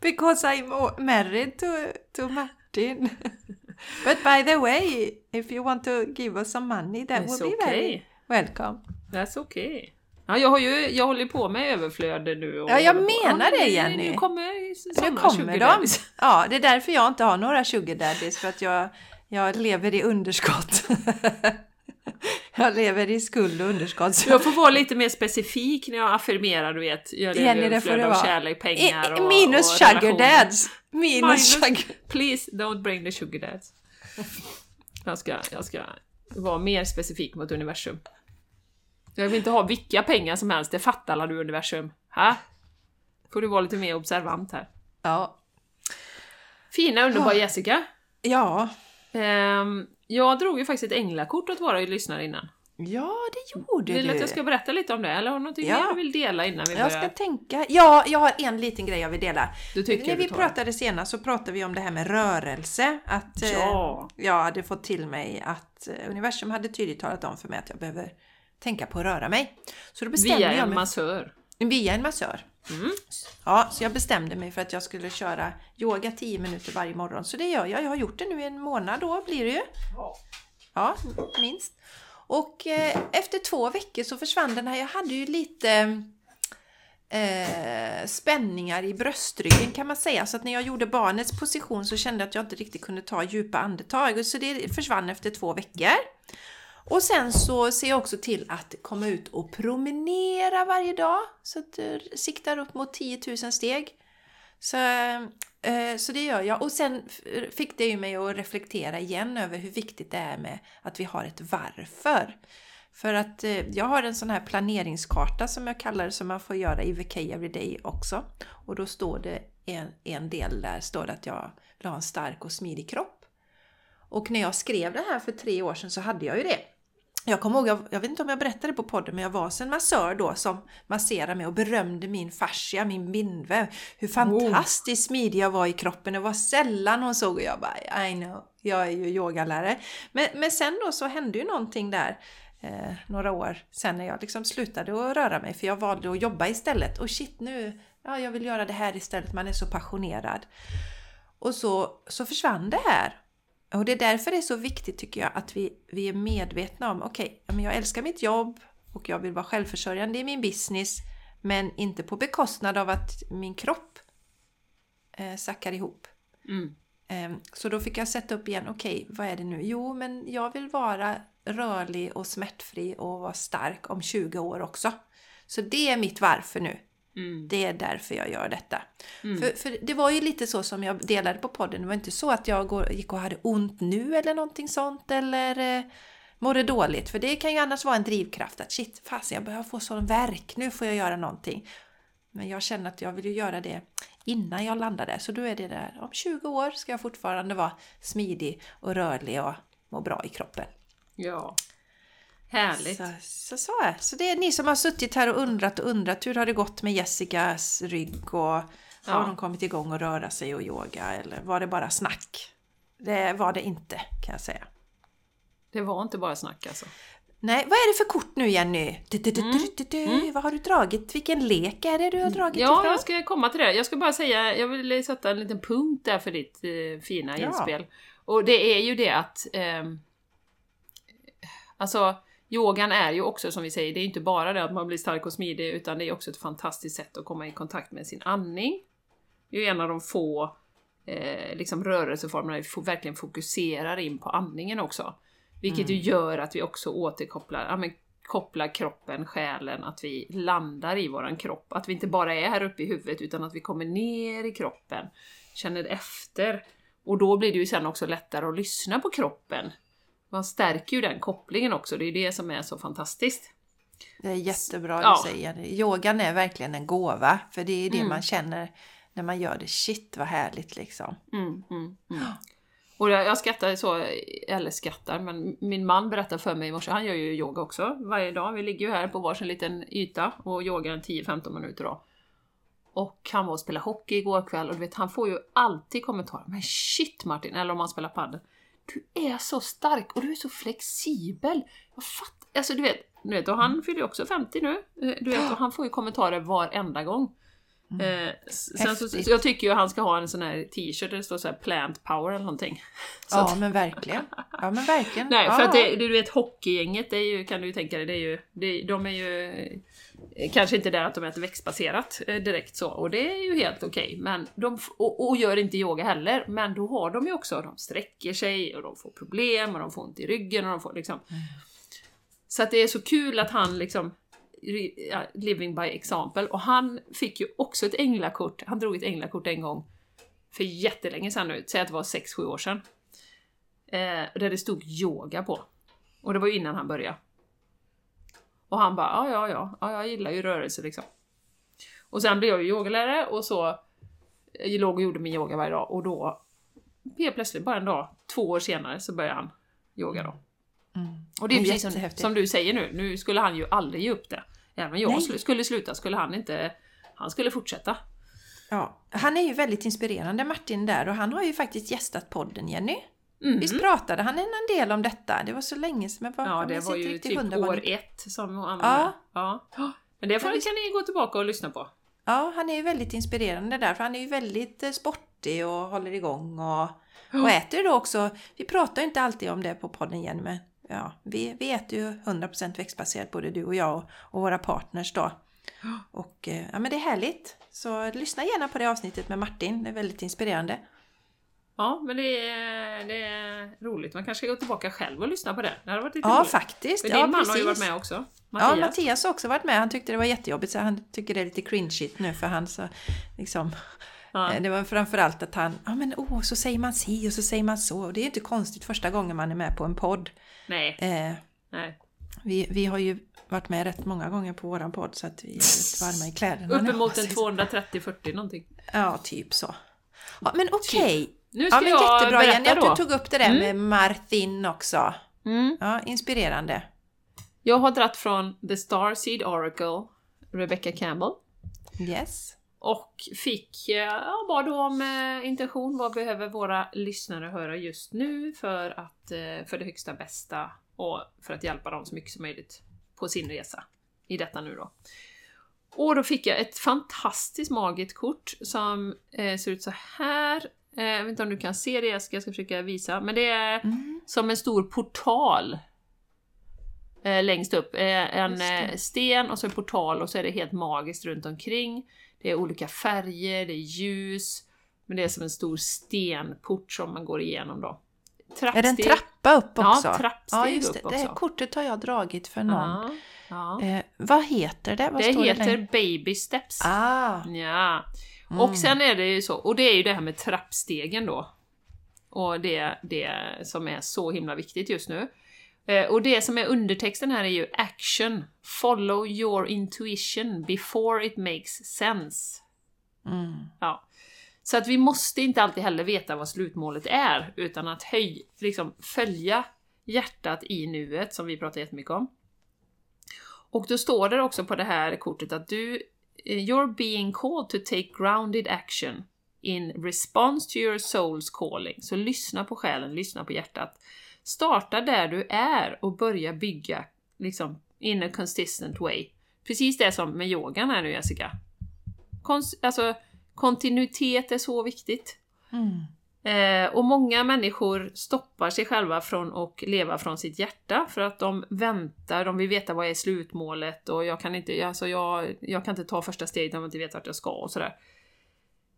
Because I'm married to, to Martin. But by the way, if you want to give us some money that It's would be okay. very welcome. That's okay. Ja, jag, har ju, jag håller på med överflöd nu. Och Ja, jag menar det, Jenny. Nu kommer Nu kommer de! Ja, det är därför jag inte har några sugar daddies, för att jag, jag lever i underskott. jag lever i skuld och underskott. så- Jag får vara lite mer specifik när jag affirmerar, du vet. Jag lever Jenny, i överflöd av kärlek, pengar och Minus och sugar dads! Minus, Minus- sugar... Please don't bring the sugar dads. Jag ska, jag ska vara mer specifik mot universum. Jag vill inte ha vilka pengar som helst, det fattar alla du universum. Ha? Får du vara lite mer observant här. Ja. Fina underbara Jessica. Ja. Ehm, jag drog ju faktiskt ett änglakort åt våra lyssnare innan. Ja, det gjorde Vill du du. att jag ska berätta lite om det? Eller har du någonting Ja. mer du vill dela innan vi Jag börjar? ska tänka. Ja, jag har en liten grej jag vill dela. Du tycker När du vi tar pratade senast så pratade vi om det här med rörelse. Att eh, Ja. jag hade fått till mig att eh, universum hade tydligt talat om för mig att jag behöver tänka på att röra mig. Så då bestämde Via jag en mig massör. via en massör. Mm. Ja, så jag bestämde mig för att jag skulle köra yoga 10 minuter varje morgon. Så det gör jag. Jag har gjort det nu i en månad då blir det ju. Ja, minst. Och eh, efter två veckor så försvann den här. Jag hade ju lite eh, spänningar i bröstryggen kan man säga. Så att när jag gjorde barnets position så kände jag att jag inte riktigt kunde ta djupa andetag. Så det försvann efter två veckor. Och sen så ser jag också till att komma ut och promenera varje dag. Så att jag siktar upp mot 10 000 steg. Så, eh, så det gör jag. Och sen fick det ju mig att reflektera igen över hur viktigt det är med att vi har ett varför. För att eh, jag har en sån här planeringskarta som jag kallar det som man får göra i VK Everyday också. Och då står det en, en del där står det att jag vill ha en stark och smidig kropp. Och när jag skrev det här för tre år sedan så hade jag ju det. Jag kommer ihåg, jag, jag vet inte om jag berättade på podden, men jag var hos en massör då som masserade mig och berömde min fascia, min bindväv. Hur fantastiskt smidig jag var i kroppen. Det var sällan hon såg och jag bara I know, jag är ju yogalärare. Men, men sen då så hände ju någonting där eh, några år sen när jag liksom slutade att röra mig för jag valde att jobba istället. Och shit nu, ja jag vill göra det här istället, man är så passionerad. Och så, så försvann det här. Och det är därför det är så viktigt tycker jag att vi, vi är medvetna om, okej, okay, jag älskar mitt jobb och jag vill vara självförsörjande i min business, men inte på bekostnad av att min kropp eh, sackar ihop. Mm. Eh, så då fick jag sätta upp igen, okej, okay, vad är det nu? Jo, men jag vill vara rörlig och smärtfri och vara stark om 20 år också. Så det är mitt varför nu. Mm. Det är därför jag gör detta. Mm. För, för det var ju lite så som jag delade på podden. Det var inte så att jag går, gick och hade ont nu eller någonting sånt eller eh, mådde dåligt. För det kan ju annars vara en drivkraft att shit, fasen jag börjar få sån verk, nu får jag göra någonting. Men jag känner att jag vill ju göra det innan jag landar där. Så då är det där, om 20 år ska jag fortfarande vara smidig och rörlig och må bra i kroppen. Ja. Härligt. Så, så, så, är. så det är ni som har suttit här och undrat och undrat hur har det gått med Jessicas rygg och har Ja. hon kommit igång och röra sig och yoga eller var det bara snack? Det var det inte kan jag säga. Det var inte bara snack alltså. Nej, vad är det för kort nu Jenny? Du, du, du, du, du. Vad har du dragit? Vilken lek är det du har dragit Ja, ifrån? jag ska komma till det. Jag ska bara säga, jag vill sätta en liten punkt där för ditt eh, fina Ja. inspel. Och det är ju det att ehm, Alltså, yogan är ju också som vi säger, det är inte bara det att man blir stark och smidig, utan det är också ett fantastiskt sätt att komma i kontakt med sin andning. Det är ju en av de få eh, liksom rörelseformerna vi fo- verkligen fokuserar in på andningen också. Vilket ju gör att vi också återkopplar, ja, men, kopplar kroppen, själen, att vi landar i våran kropp. Att vi inte bara är här uppe i huvudet utan att vi kommer ner i kroppen, känner efter. Och då blir det ju sen också lättare att lyssna på kroppen. Man stärker ju den kopplingen också, det är det som är så fantastiskt. Det är jättebra Ja. du säger. Yogan är verkligen en gåva, för det är det Mm. man känner när man gör det. Shit vad härligt liksom. Mm, mm, mm. Och jag, jag skrattar så, eller skrattar, men min man berättade för mig i morse, han gör ju yoga också varje dag. Vi ligger ju här på varsin liten yta och yogar 10-15 minuter då. Och han var och spelade hockey igår kväll och du vet, han får ju alltid kommentarer. Men shit Martin! Eller om han spelar padel. Du är så stark och du är så flexibel. Jag fattar. Alltså du vet, du vet och han fyller ju också 50 nu. Eh, Du vet, och han får ju kommentarer varenda gång. Mm. Eh, sen så, så jag tycker ju han ska ha en sån här t-shirt där det står så här plant power eller någonting. Så Ja att- men verkligen. Ja men verkligen. Nej, för att det, du vet hockeygänget, det är ju, kan du ju tänka dig, det är ju, det, de är ju kanske inte där att de äter växtbaserat eh, direkt så, och det är ju helt okej. men de, och, och gör inte yoga heller, men då har de ju också, de sträcker sig och de får problem och de får ont i ryggen och de får liksom... Så att det är så kul att han liksom living by example och han fick ju också ett änglakort, han drog ett änglakort en gång för jättelänge sedan nu, säg att det var 6-7 år sedan. Eh, där det stod yoga på. Och det var ju innan han började. Och han bara, ja, ja, ja, ja, jag gillar ju rörelse liksom. Och sen blev jag ju yogalärare och så jag låg och gjorde min yoga varje dag och då helt plötsligt, bara en dag, två år senare, så började han yoga då. Mm. Och det är precis som, som du säger nu, nu skulle han ju aldrig ge upp det. Även om jag Nej. skulle sluta skulle han inte, han skulle fortsätta. Ja, han är ju väldigt inspirerande Martin där och han har ju faktiskt gästat podden Jenny. Mhm. Visst pratade han en del om detta? Det var så länge sedan. Men vad, Ja, det var ju typ år ett som var Ja. Ja. Men det får, kan ni gå tillbaka och lyssna på. Ja, han är ju väldigt inspirerande där för han är ju väldigt eh, sportig och håller igång och, och äter då också. Vi pratar ju inte alltid om det på podden Jenny men ja, vi, vi äter ju 100% växtbaserat både du och jag och, och våra partners då. Och eh, ja men det är härligt. Så lyssna gärna på det avsnittet med Martin, det är väldigt inspirerande. Ja, men det är, det är roligt. Man kanske ska gå tillbaka själv och lyssna på det. Det hade varit lite Ja roligt. faktiskt. Men din ja, man har ju varit precis. med också. Ja, Mattias. Mattias har också varit med. Han tyckte det var jättejobbigt så han tycker det är lite cringeigt nu för han så liksom Ja. Eh, Det var framförallt att han, ja men åh, så säger man si och så säger man så. Och det är ju inte konstigt första gången man är med på en podd. Nej, Eh, nej. vi, vi har ju varit med rätt många gånger på våran podd så att vi är lite varma i kläderna. Uppemot en hoppas vi. 230-40 någonting. Ja, typ så. Ja, men okej. Nu ska Ja, men jag jättebra berätta Jenny att du tog upp det där Mm. med Martin också. Mm. Ja, inspirerande. Jag har dratt från The Starseed Oracle, Rebecca Campbell. Yes. Och fick, ja, bad om eh, intention. Vad behöver våra lyssnare höra just nu för, att, eh, för det högsta bästa och för att hjälpa dem så mycket som möjligt på sin resa i detta nu då. Och då fick jag ett fantastiskt magiskt kort som eh, ser ut så här. Eh, jag vet inte om du kan se det, jag ska, jag ska försöka visa. Men det är Mm. som en stor portal. Eh, längst upp. Eh, en det. sten och så en portal och så är det helt magiskt runt omkring. Det är olika färger, det är ljus. Men det är som en stor stenport som man går igenom då. Är det en Trappsteg. trappa upp Ja, också? trappsteg ja, just upp det. Det här också. kortet har jag dragit för någon. Ja, ja. Eh, vad heter det? Vad Det heter där? Baby Steps. Ah, Ja. Mm. Och sen är det ju så, och det är ju det här med trappstegen då. Och det, det som är så himla viktigt just nu. Eh, Och det som är undertexten här är ju action. Follow your intuition before it makes sense. mm. Ja. Så att vi måste inte alltid heller veta vad slutmålet är, utan att höj, liksom följa hjärtat i nuet, som vi pratar jättemycket om. Och då står det också på det här kortet att du, Eh, you're being called to take grounded action in response to your soul's calling. Så lyssna på själen, lyssna på hjärtat. Starta där du är och börja bygga liksom in a consistent way. Precis det som med yogan här nu Jessica. Kons- alltså, kontinuitet är så viktigt. Mm. Eh, och många människor stoppar sig själva från att leva från sitt hjärta för att de väntar, de vill veta vad är slutmålet och jag kan inte, alltså jag, jag kan inte ta första steget om jag inte vet vart jag ska och sådär.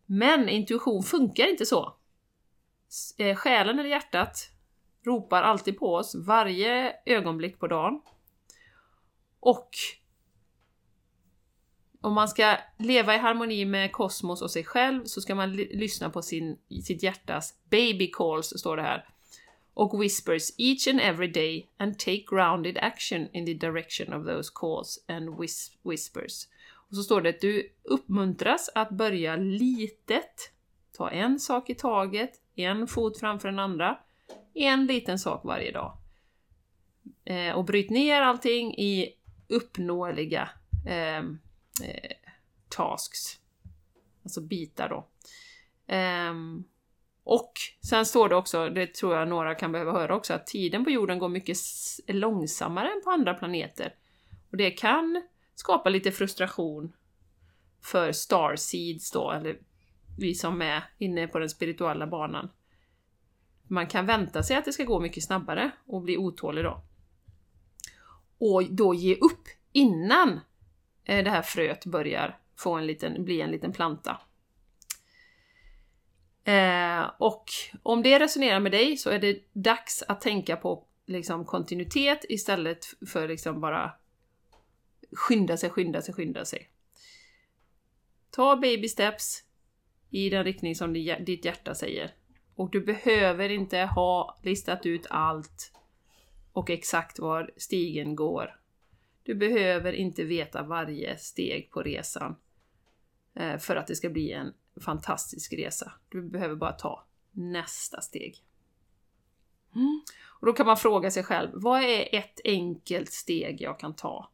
Men intuition funkar inte så. Eh, Själen eller hjärtat ropar alltid på oss varje ögonblick på dagen. Och om man ska leva i harmoni med kosmos och sig själv så ska man lyssna på sin, sitt hjärtas baby calls, står det här. Och whispers each and every day and take grounded action in the direction of those calls and whis- whispers. Och så står det att du uppmuntras att börja litet. Ta en sak i taget, en fot framför den andra. En liten sak varje dag. Eh, och bryt ner allting i uppnåeliga eh, eh, tasks. Alltså bitar då. Um, och sen står det också, det tror jag några kan behöva höra också, att tiden på jorden går mycket långsammare än på andra planeter. Och det kan skapa lite frustration för starseeds då, eller vi som är inne på den spirituella banan. Man kan vänta sig att det ska gå mycket snabbare och bli otålig då. Och då ge upp innan Eh, det här fröet börjar få en liten, bli en liten planta. Eh, och om det resonerar med dig så är det dags att tänka på liksom, kontinuitet istället för liksom bara skynda sig, skynda sig, skynda sig. Ta baby steps i den riktning som ditt hjärta säger. Och du behöver inte ha listat ut allt och exakt var stigen går. Du behöver inte veta varje steg på resan eh, för att det ska bli en fantastisk resa. Du behöver bara ta nästa steg. Mm. Och då kan man fråga sig själv, vad är ett enkelt steg jag kan ta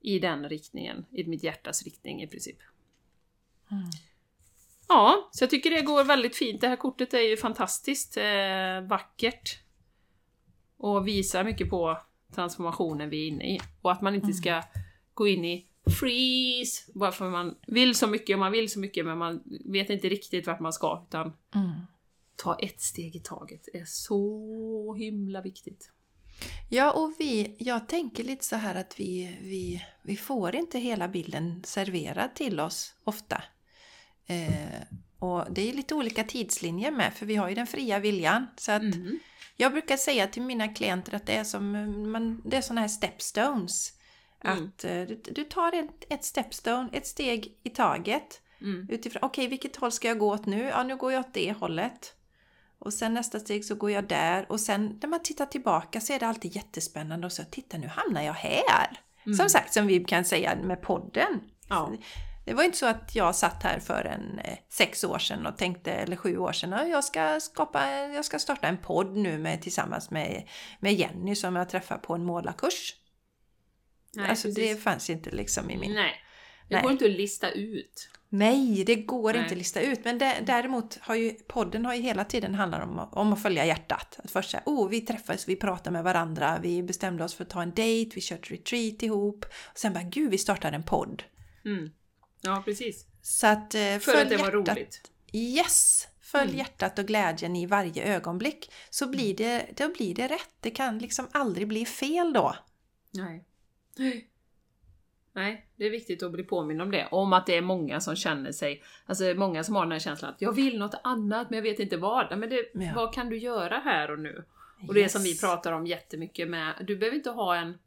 i den riktningen, i mitt hjärtas riktning i princip? Mm. Ja, så jag tycker det går väldigt fint. Det här kortet är ju fantastiskt eh, vackert. Och visar mycket på transformationen vi är inne i. Och att man inte mm. ska gå in i freeze, bara för man vill så mycket och man vill så mycket men man vet inte riktigt vart man ska. Utan mm. ta ett steg i taget är så himla viktigt. Ja, och vi, jag tänker lite så här att vi, vi, vi får inte hela bilden serverad till oss ofta. Eh, och det är lite olika tidslinjer med, för vi har ju den fria viljan. Så att mm. Jag brukar säga till mina klienter att det är som man, det är såna här stepstones. Mm. Att eh, du, du, tar ett, ett stepstone, ett steg i taget. Mm. Utifrån, okej okay, vilket håll ska jag gå åt nu? Ja, nu går jag åt det hållet. Och sen nästa steg så går jag där och sen när man tittar tillbaka så är det alltid jättespännande och så titta nu hamnar jag här. Mm. Som sagt, som vi kan säga med podden. Ja. Det var inte så att jag satt här för en eh, sex år sedan och tänkte, eller sju år sedan, att jag ska, skapa, jag ska starta en podd nu med, tillsammans med, med Jenny som jag träffade på en målarkurs. Nej, alltså precis. det fanns inte liksom i min... Nej, det Nej. går inte att lista ut. Nej, det går Nej. inte att lista ut. Men det, däremot har ju podden har ju hela tiden handlat om, om att följa hjärtat. Att först säga, oh, vi träffades, vi pratade med varandra, vi bestämde oss för att ta en dejt, vi körde retreat ihop. Och sen bara, gud, vi startar en podd. Mm. Ja, precis. Så att, eh, för att det hjärtat. var roligt. Yes! Följ mm. hjärtat och glädjen i varje ögonblick. Så blir det, då blir det rätt. Det kan liksom aldrig bli fel då. Nej. Nej, det är viktigt att bli påminn om det. Om att det är många som känner sig, alltså många som har den här känslan att jag vill något annat men jag vet inte vad. Men det, ja. vad kan du göra här och nu? Och yes. det som vi pratar om jättemycket med, du behöver inte ha en,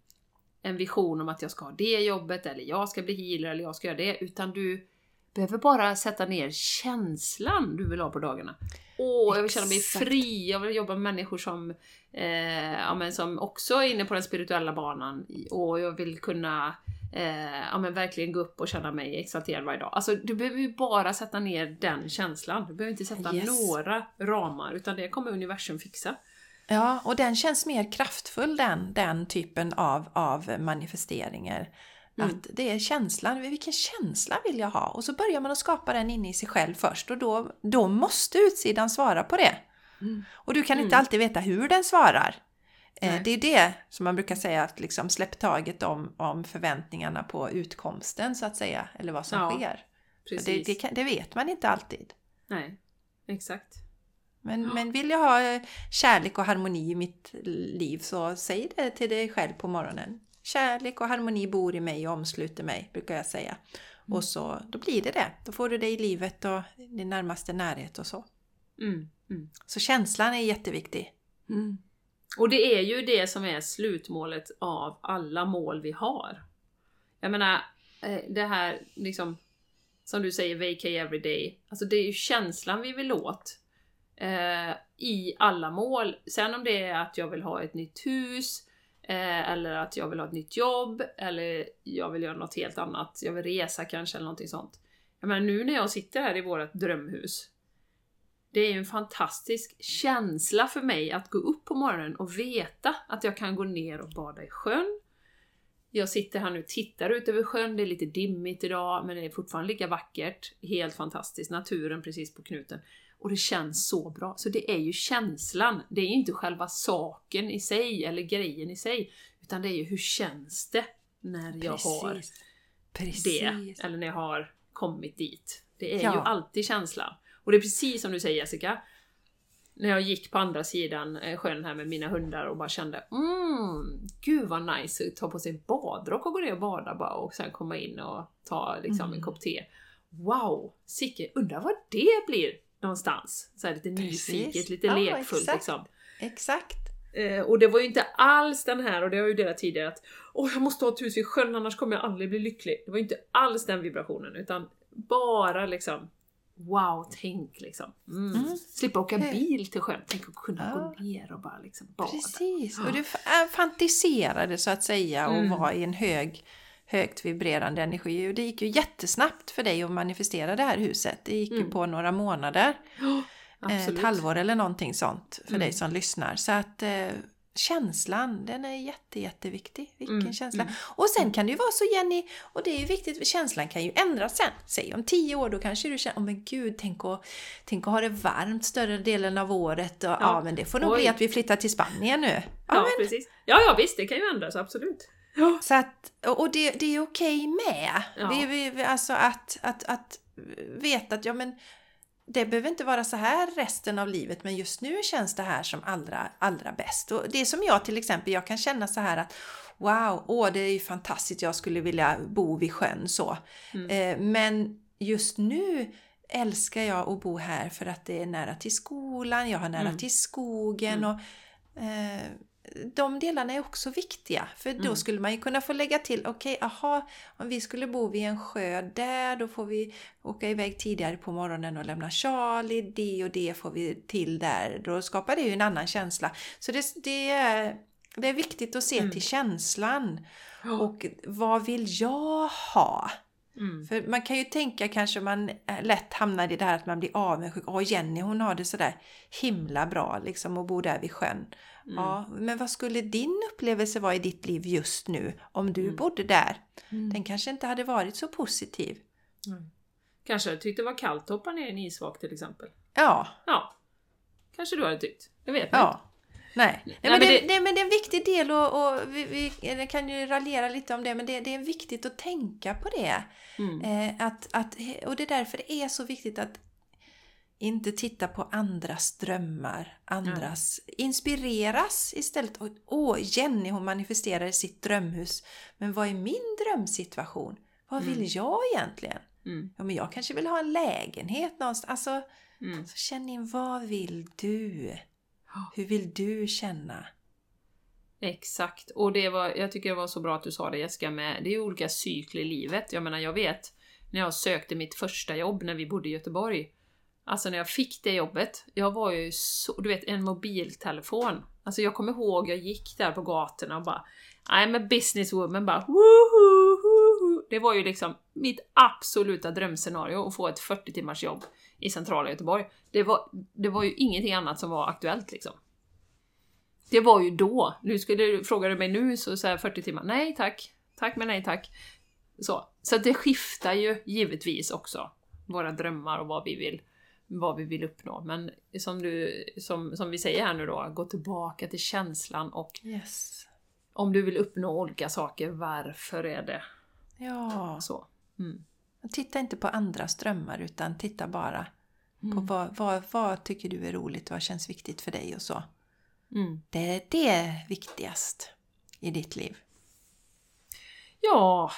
en vision om att jag ska ha det jobbet eller jag ska bli healer eller jag ska göra det, utan du behöver bara sätta ner känslan du vill ha på dagarna. Åh, jag vill känna mig fri, jag vill jobba med människor som, eh, ja, men som också är inne på den spirituella banan. Och jag vill kunna eh, ja, men verkligen gå upp och känna mig exalterad varje dag. Alltså, du behöver ju bara sätta ner den känslan. Du behöver inte sätta yes. några ramar, utan det kommer universum fixa. Ja, och den känns mer kraftfull den, den typen av, av manifesteringar. Mm. Att det är känslan, vilken känsla vill jag ha? Och så börjar man att skapa den inne i sig själv först och då, då måste utsidan svara på det. Mm. Och du kan inte mm. alltid veta hur den svarar. Eh, det är det som man brukar säga, att liksom släpp taget om, om förväntningarna på utkomsten så att säga, eller vad som ja, sker. Det, det, kan, det, vet man inte alltid. Nej, exakt. Men, ja. men vill jag ha eh, kärlek och harmoni i mitt liv så säg det till dig själv på morgonen. Kärlek och harmoni bor i mig och omsluter mig, brukar jag säga. Mm. Och så, då blir det det. Då får du det i livet och din närmaste närhet och så. Mm. Mm. Så känslan är jätteviktig. Mm. Och det är ju det som är slutmålet av alla mål vi har. Jag menar, eh, det här liksom, som du säger, vacay every day. Alltså det är ju känslan vi vill åt. Eh, I alla mål. Sen om det är att jag vill ha ett nytt hus, Eh, eller att jag vill ha ett nytt jobb, eller jag vill göra något helt annat. Jag vill resa kanske, eller någonting sånt. Jag menar, nu när jag sitter här i vårt drömhus, det är ju en fantastisk känsla för mig att gå upp på morgonen och veta att jag kan gå ner och bada i sjön. Jag sitter här nu och tittar ut över sjön, det är lite dimmigt idag, men det är fortfarande lika vackert. Helt fantastiskt, naturen precis på knuten. Och det känns så bra. Så det är ju känslan, det är ju inte själva saken i sig, eller grejen i sig, utan det är ju hur känns det när jag har Precis. det, eller när jag har kommit dit. Det är Ja. ju alltid känslan. Och det är precis som du säger Jessica, när jag gick på andra sidan eh, sjön här med mina hundar och bara kände mm, gud vad nice att ta på sig badrock och gå ner och bada bara och sen komma in och ta liksom en Mm. kopp te. Wow! Sicke, undrar vad det blir någonstans? Så lite Precis. nyfiket, lite Ja, lekfullt exakt. liksom. Exakt. Eh, och det var ju inte alls den här, och det har jag ju delat tidigare, att åh jag måste ha ett hus vid sjön annars kommer jag aldrig bli lycklig. Det var ju inte alls den vibrationen, utan bara liksom Wow, tänk liksom. Mm. Mm. Slippa åka bil till sjön, tänk att kunna Ja. gå ner och bara liksom bada. Precis. Och du f- äh, fantiserade så att säga och Mm. var i en hög, högt vibrerande energi. Och det gick ju jättesnabbt för dig att manifestera det här huset. Det gick ju Mm. på några månader. Ja, Eh, absolut. ett halvår eller någonting sånt för Mm. dig som lyssnar. Så att eh, känslan, den är jätte, jätteviktig. Vilken Mm, känsla. mm. Och sen kan det ju vara så Jenny, och det är ju viktigt, för känslan kan ju ändras sen. Säg om tio år, då kanske du känner, åh men gud, tänk att, tänk att ha det varmt större delen av året. Och, ja. men det får nog Oj. bli att vi flyttar till Spanien nu. Ja, Ja, precis. Ja, ja visst, det kan ju ändras, absolut. Så att, och det, det är okej med. Ja. Vi, vi, alltså att, att, att veta att ja, men det behöver inte vara så här resten av livet men just nu känns det här som allra, allra bäst. Och det är som jag till exempel, jag kan känna så här att wow, åh det är ju fantastiskt, jag skulle vilja bo vid sjön så. Mm. Eh, men just nu älskar jag att bo här för att det är nära till skolan, jag har nära Mm. till skogen Mm. och eh, de delarna är också viktiga. För då Mm. skulle man ju kunna få lägga till, okej, aha, om vi skulle bo vid en sjö där, då får vi åka iväg tidigare på morgonen och lämna Charlie, det och det får vi till där. Då skapar det ju en annan känsla. Så det, det, är, det är viktigt att se Mm. till känslan. Och vad vill jag ha? Mm. För man kan ju tänka kanske man eh, lätt hamnar i det här att man blir avundsjuk. Åh Jenny hon har det sådär himla bra liksom och bor där vid sjön. Mm. Ja, men vad skulle din upplevelse vara i ditt liv just nu om du Mm. bodde där? Mm. Den kanske inte hade varit så positiv. Kanske jag tyckte det var kallt att hoppa ner i en isvak till exempel. Ja, Ja. Kanske du hade tyckt. Jag vet inte. ja. Nej. Nej, men, men det, det- det, men det är en viktig del och, och vi, vi kan ju raljera lite om det men det, det är viktigt att tänka på det. Mm. Eh, att, att, och det är därför det är så viktigt att inte titta på andras drömmar, andras... Inspireras istället. Åh, Jenny hon manifesterar sitt drömhus. Men vad är min drömsituation? Vad vill Mm. jag egentligen? Mm. Ja, men jag kanske vill ha en lägenhet någonstans. Alltså, Mm. så känn in, vad vill du? Hur vill du känna? Exakt, och det var, jag tycker det var så bra att du sa det Jessica, med, det är olika cykler i livet. Jag menar, jag vet när jag sökte mitt första jobb när vi bodde i Göteborg. Alltså när jag fick det jobbet, jag var ju så, du vet en mobiltelefon. Alltså jag kommer ihåg, jag gick där på gatorna och bara I'm a businesswoman, bara. Det var ju liksom mitt absoluta drömscenario att få ett 40 timmars jobb i centrala Göteborg. Det var, det var ju ingenting annat som var aktuellt liksom. Det var ju då. Nu skulle du, frågar du mig nu så säger jag 40 timmar. Nej tack. Tack men nej tack. Så, så att det skiftar ju givetvis också våra drömmar och vad vi vill, vad vi vill uppnå. Men som, du, som, som vi säger här nu då, gå tillbaka till känslan och Yes. om du vill uppnå olika saker, varför är det Ja. så? Mm. Titta inte på andras drömmar utan titta bara på Mm. vad, vad, vad tycker du är roligt, vad känns viktigt för dig och så. Mm. Det, det är viktigast i ditt liv. Ja,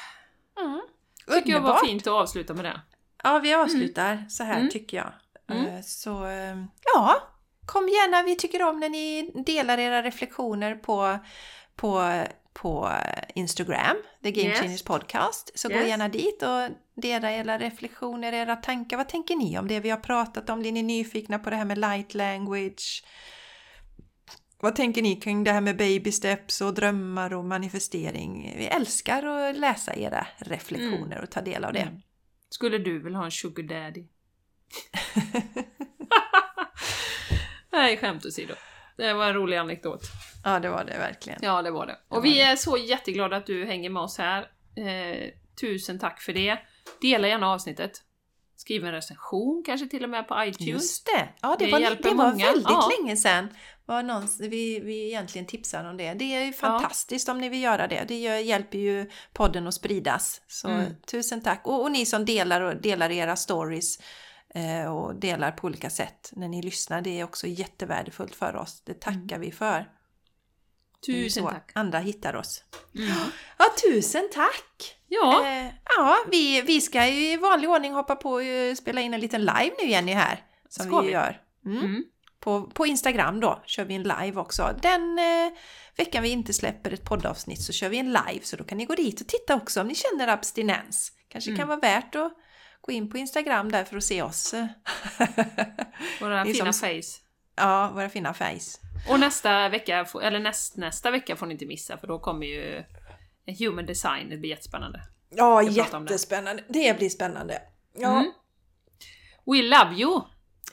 Mm. tycker jag var Underbart. fint att avsluta med det. Ja, vi avslutar så här Mm. tycker jag. Mm. Eh, Så eh, ja, kom gärna. Vi tycker om när ni delar era reflektioner på, på, på Instagram, The Game Yes. Changers Podcast. Så gå Yes. gärna dit och dela era reflektioner, era tankar. Vad tänker ni om det vi har pratat om? Blir ni nyfikna på det här med light language? Vad tänker ni kring det här med baby steps och drömmar och manifestering? Vi älskar att läsa era reflektioner och ta del av det. Mm. Skulle du vilja ha en sugar daddy? Nej, skämt åsido. Det var en rolig anekdot. Ja, det var det verkligen. Ja, det var det. Och var vi det. är så jätteglada att du hänger med oss här. Eh, tusen tack för det. Dela gärna avsnittet. Skriv en recension, kanske till och med på iTunes. Just det! Ja, det, Det var, det var många. väldigt Ja. länge sedan var någon, vi, vi egentligen tipsade om det. Det är ju fantastiskt om ni vill göra det. Det gör, hjälper ju podden att spridas. Så Mm. tusen tack! Och, och ni som delar, och delar era stories och delar på olika sätt när ni lyssnar. Det är också jättevärdefullt för oss. Det tackar vi för. Tusen så tack. Andra hittar oss. Mm. Ja, tusen tack! Ja, Eh, ja, vi, vi ska ju i vanlig ordning hoppa på och eh, spela in en liten live nu Jenny här. Som Ska vi, vi? gör. Mm. mm. På, på Instagram då kör vi en live också. Den eh, veckan vi inte släpper ett poddavsnitt så kör vi en live så då kan ni gå dit och titta också om ni känner abstinens. Kanske Mm. kan vara värt att gå in på Instagram där för att se oss. våra fina som- face. ja, våra fina face. Och nästa vecka, eller näst, nästa vecka får ni inte missa för då kommer ju Human Design, det blir jättespännande. Ja, om det. jättespännande. Det blir spännande. Ja. Mm. We love you!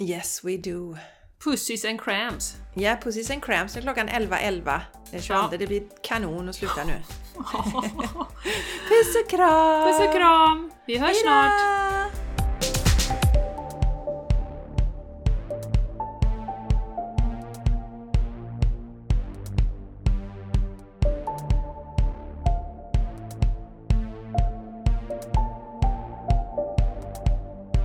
Yes, we do. Pussies and crams! Ja, Pussies and Cramps. Nu är klockan 11.11. Den 22. Ja. Det blir kanon att sluta nu. Puss och kram! Puss och kram! Vi hörs Hej då! snart!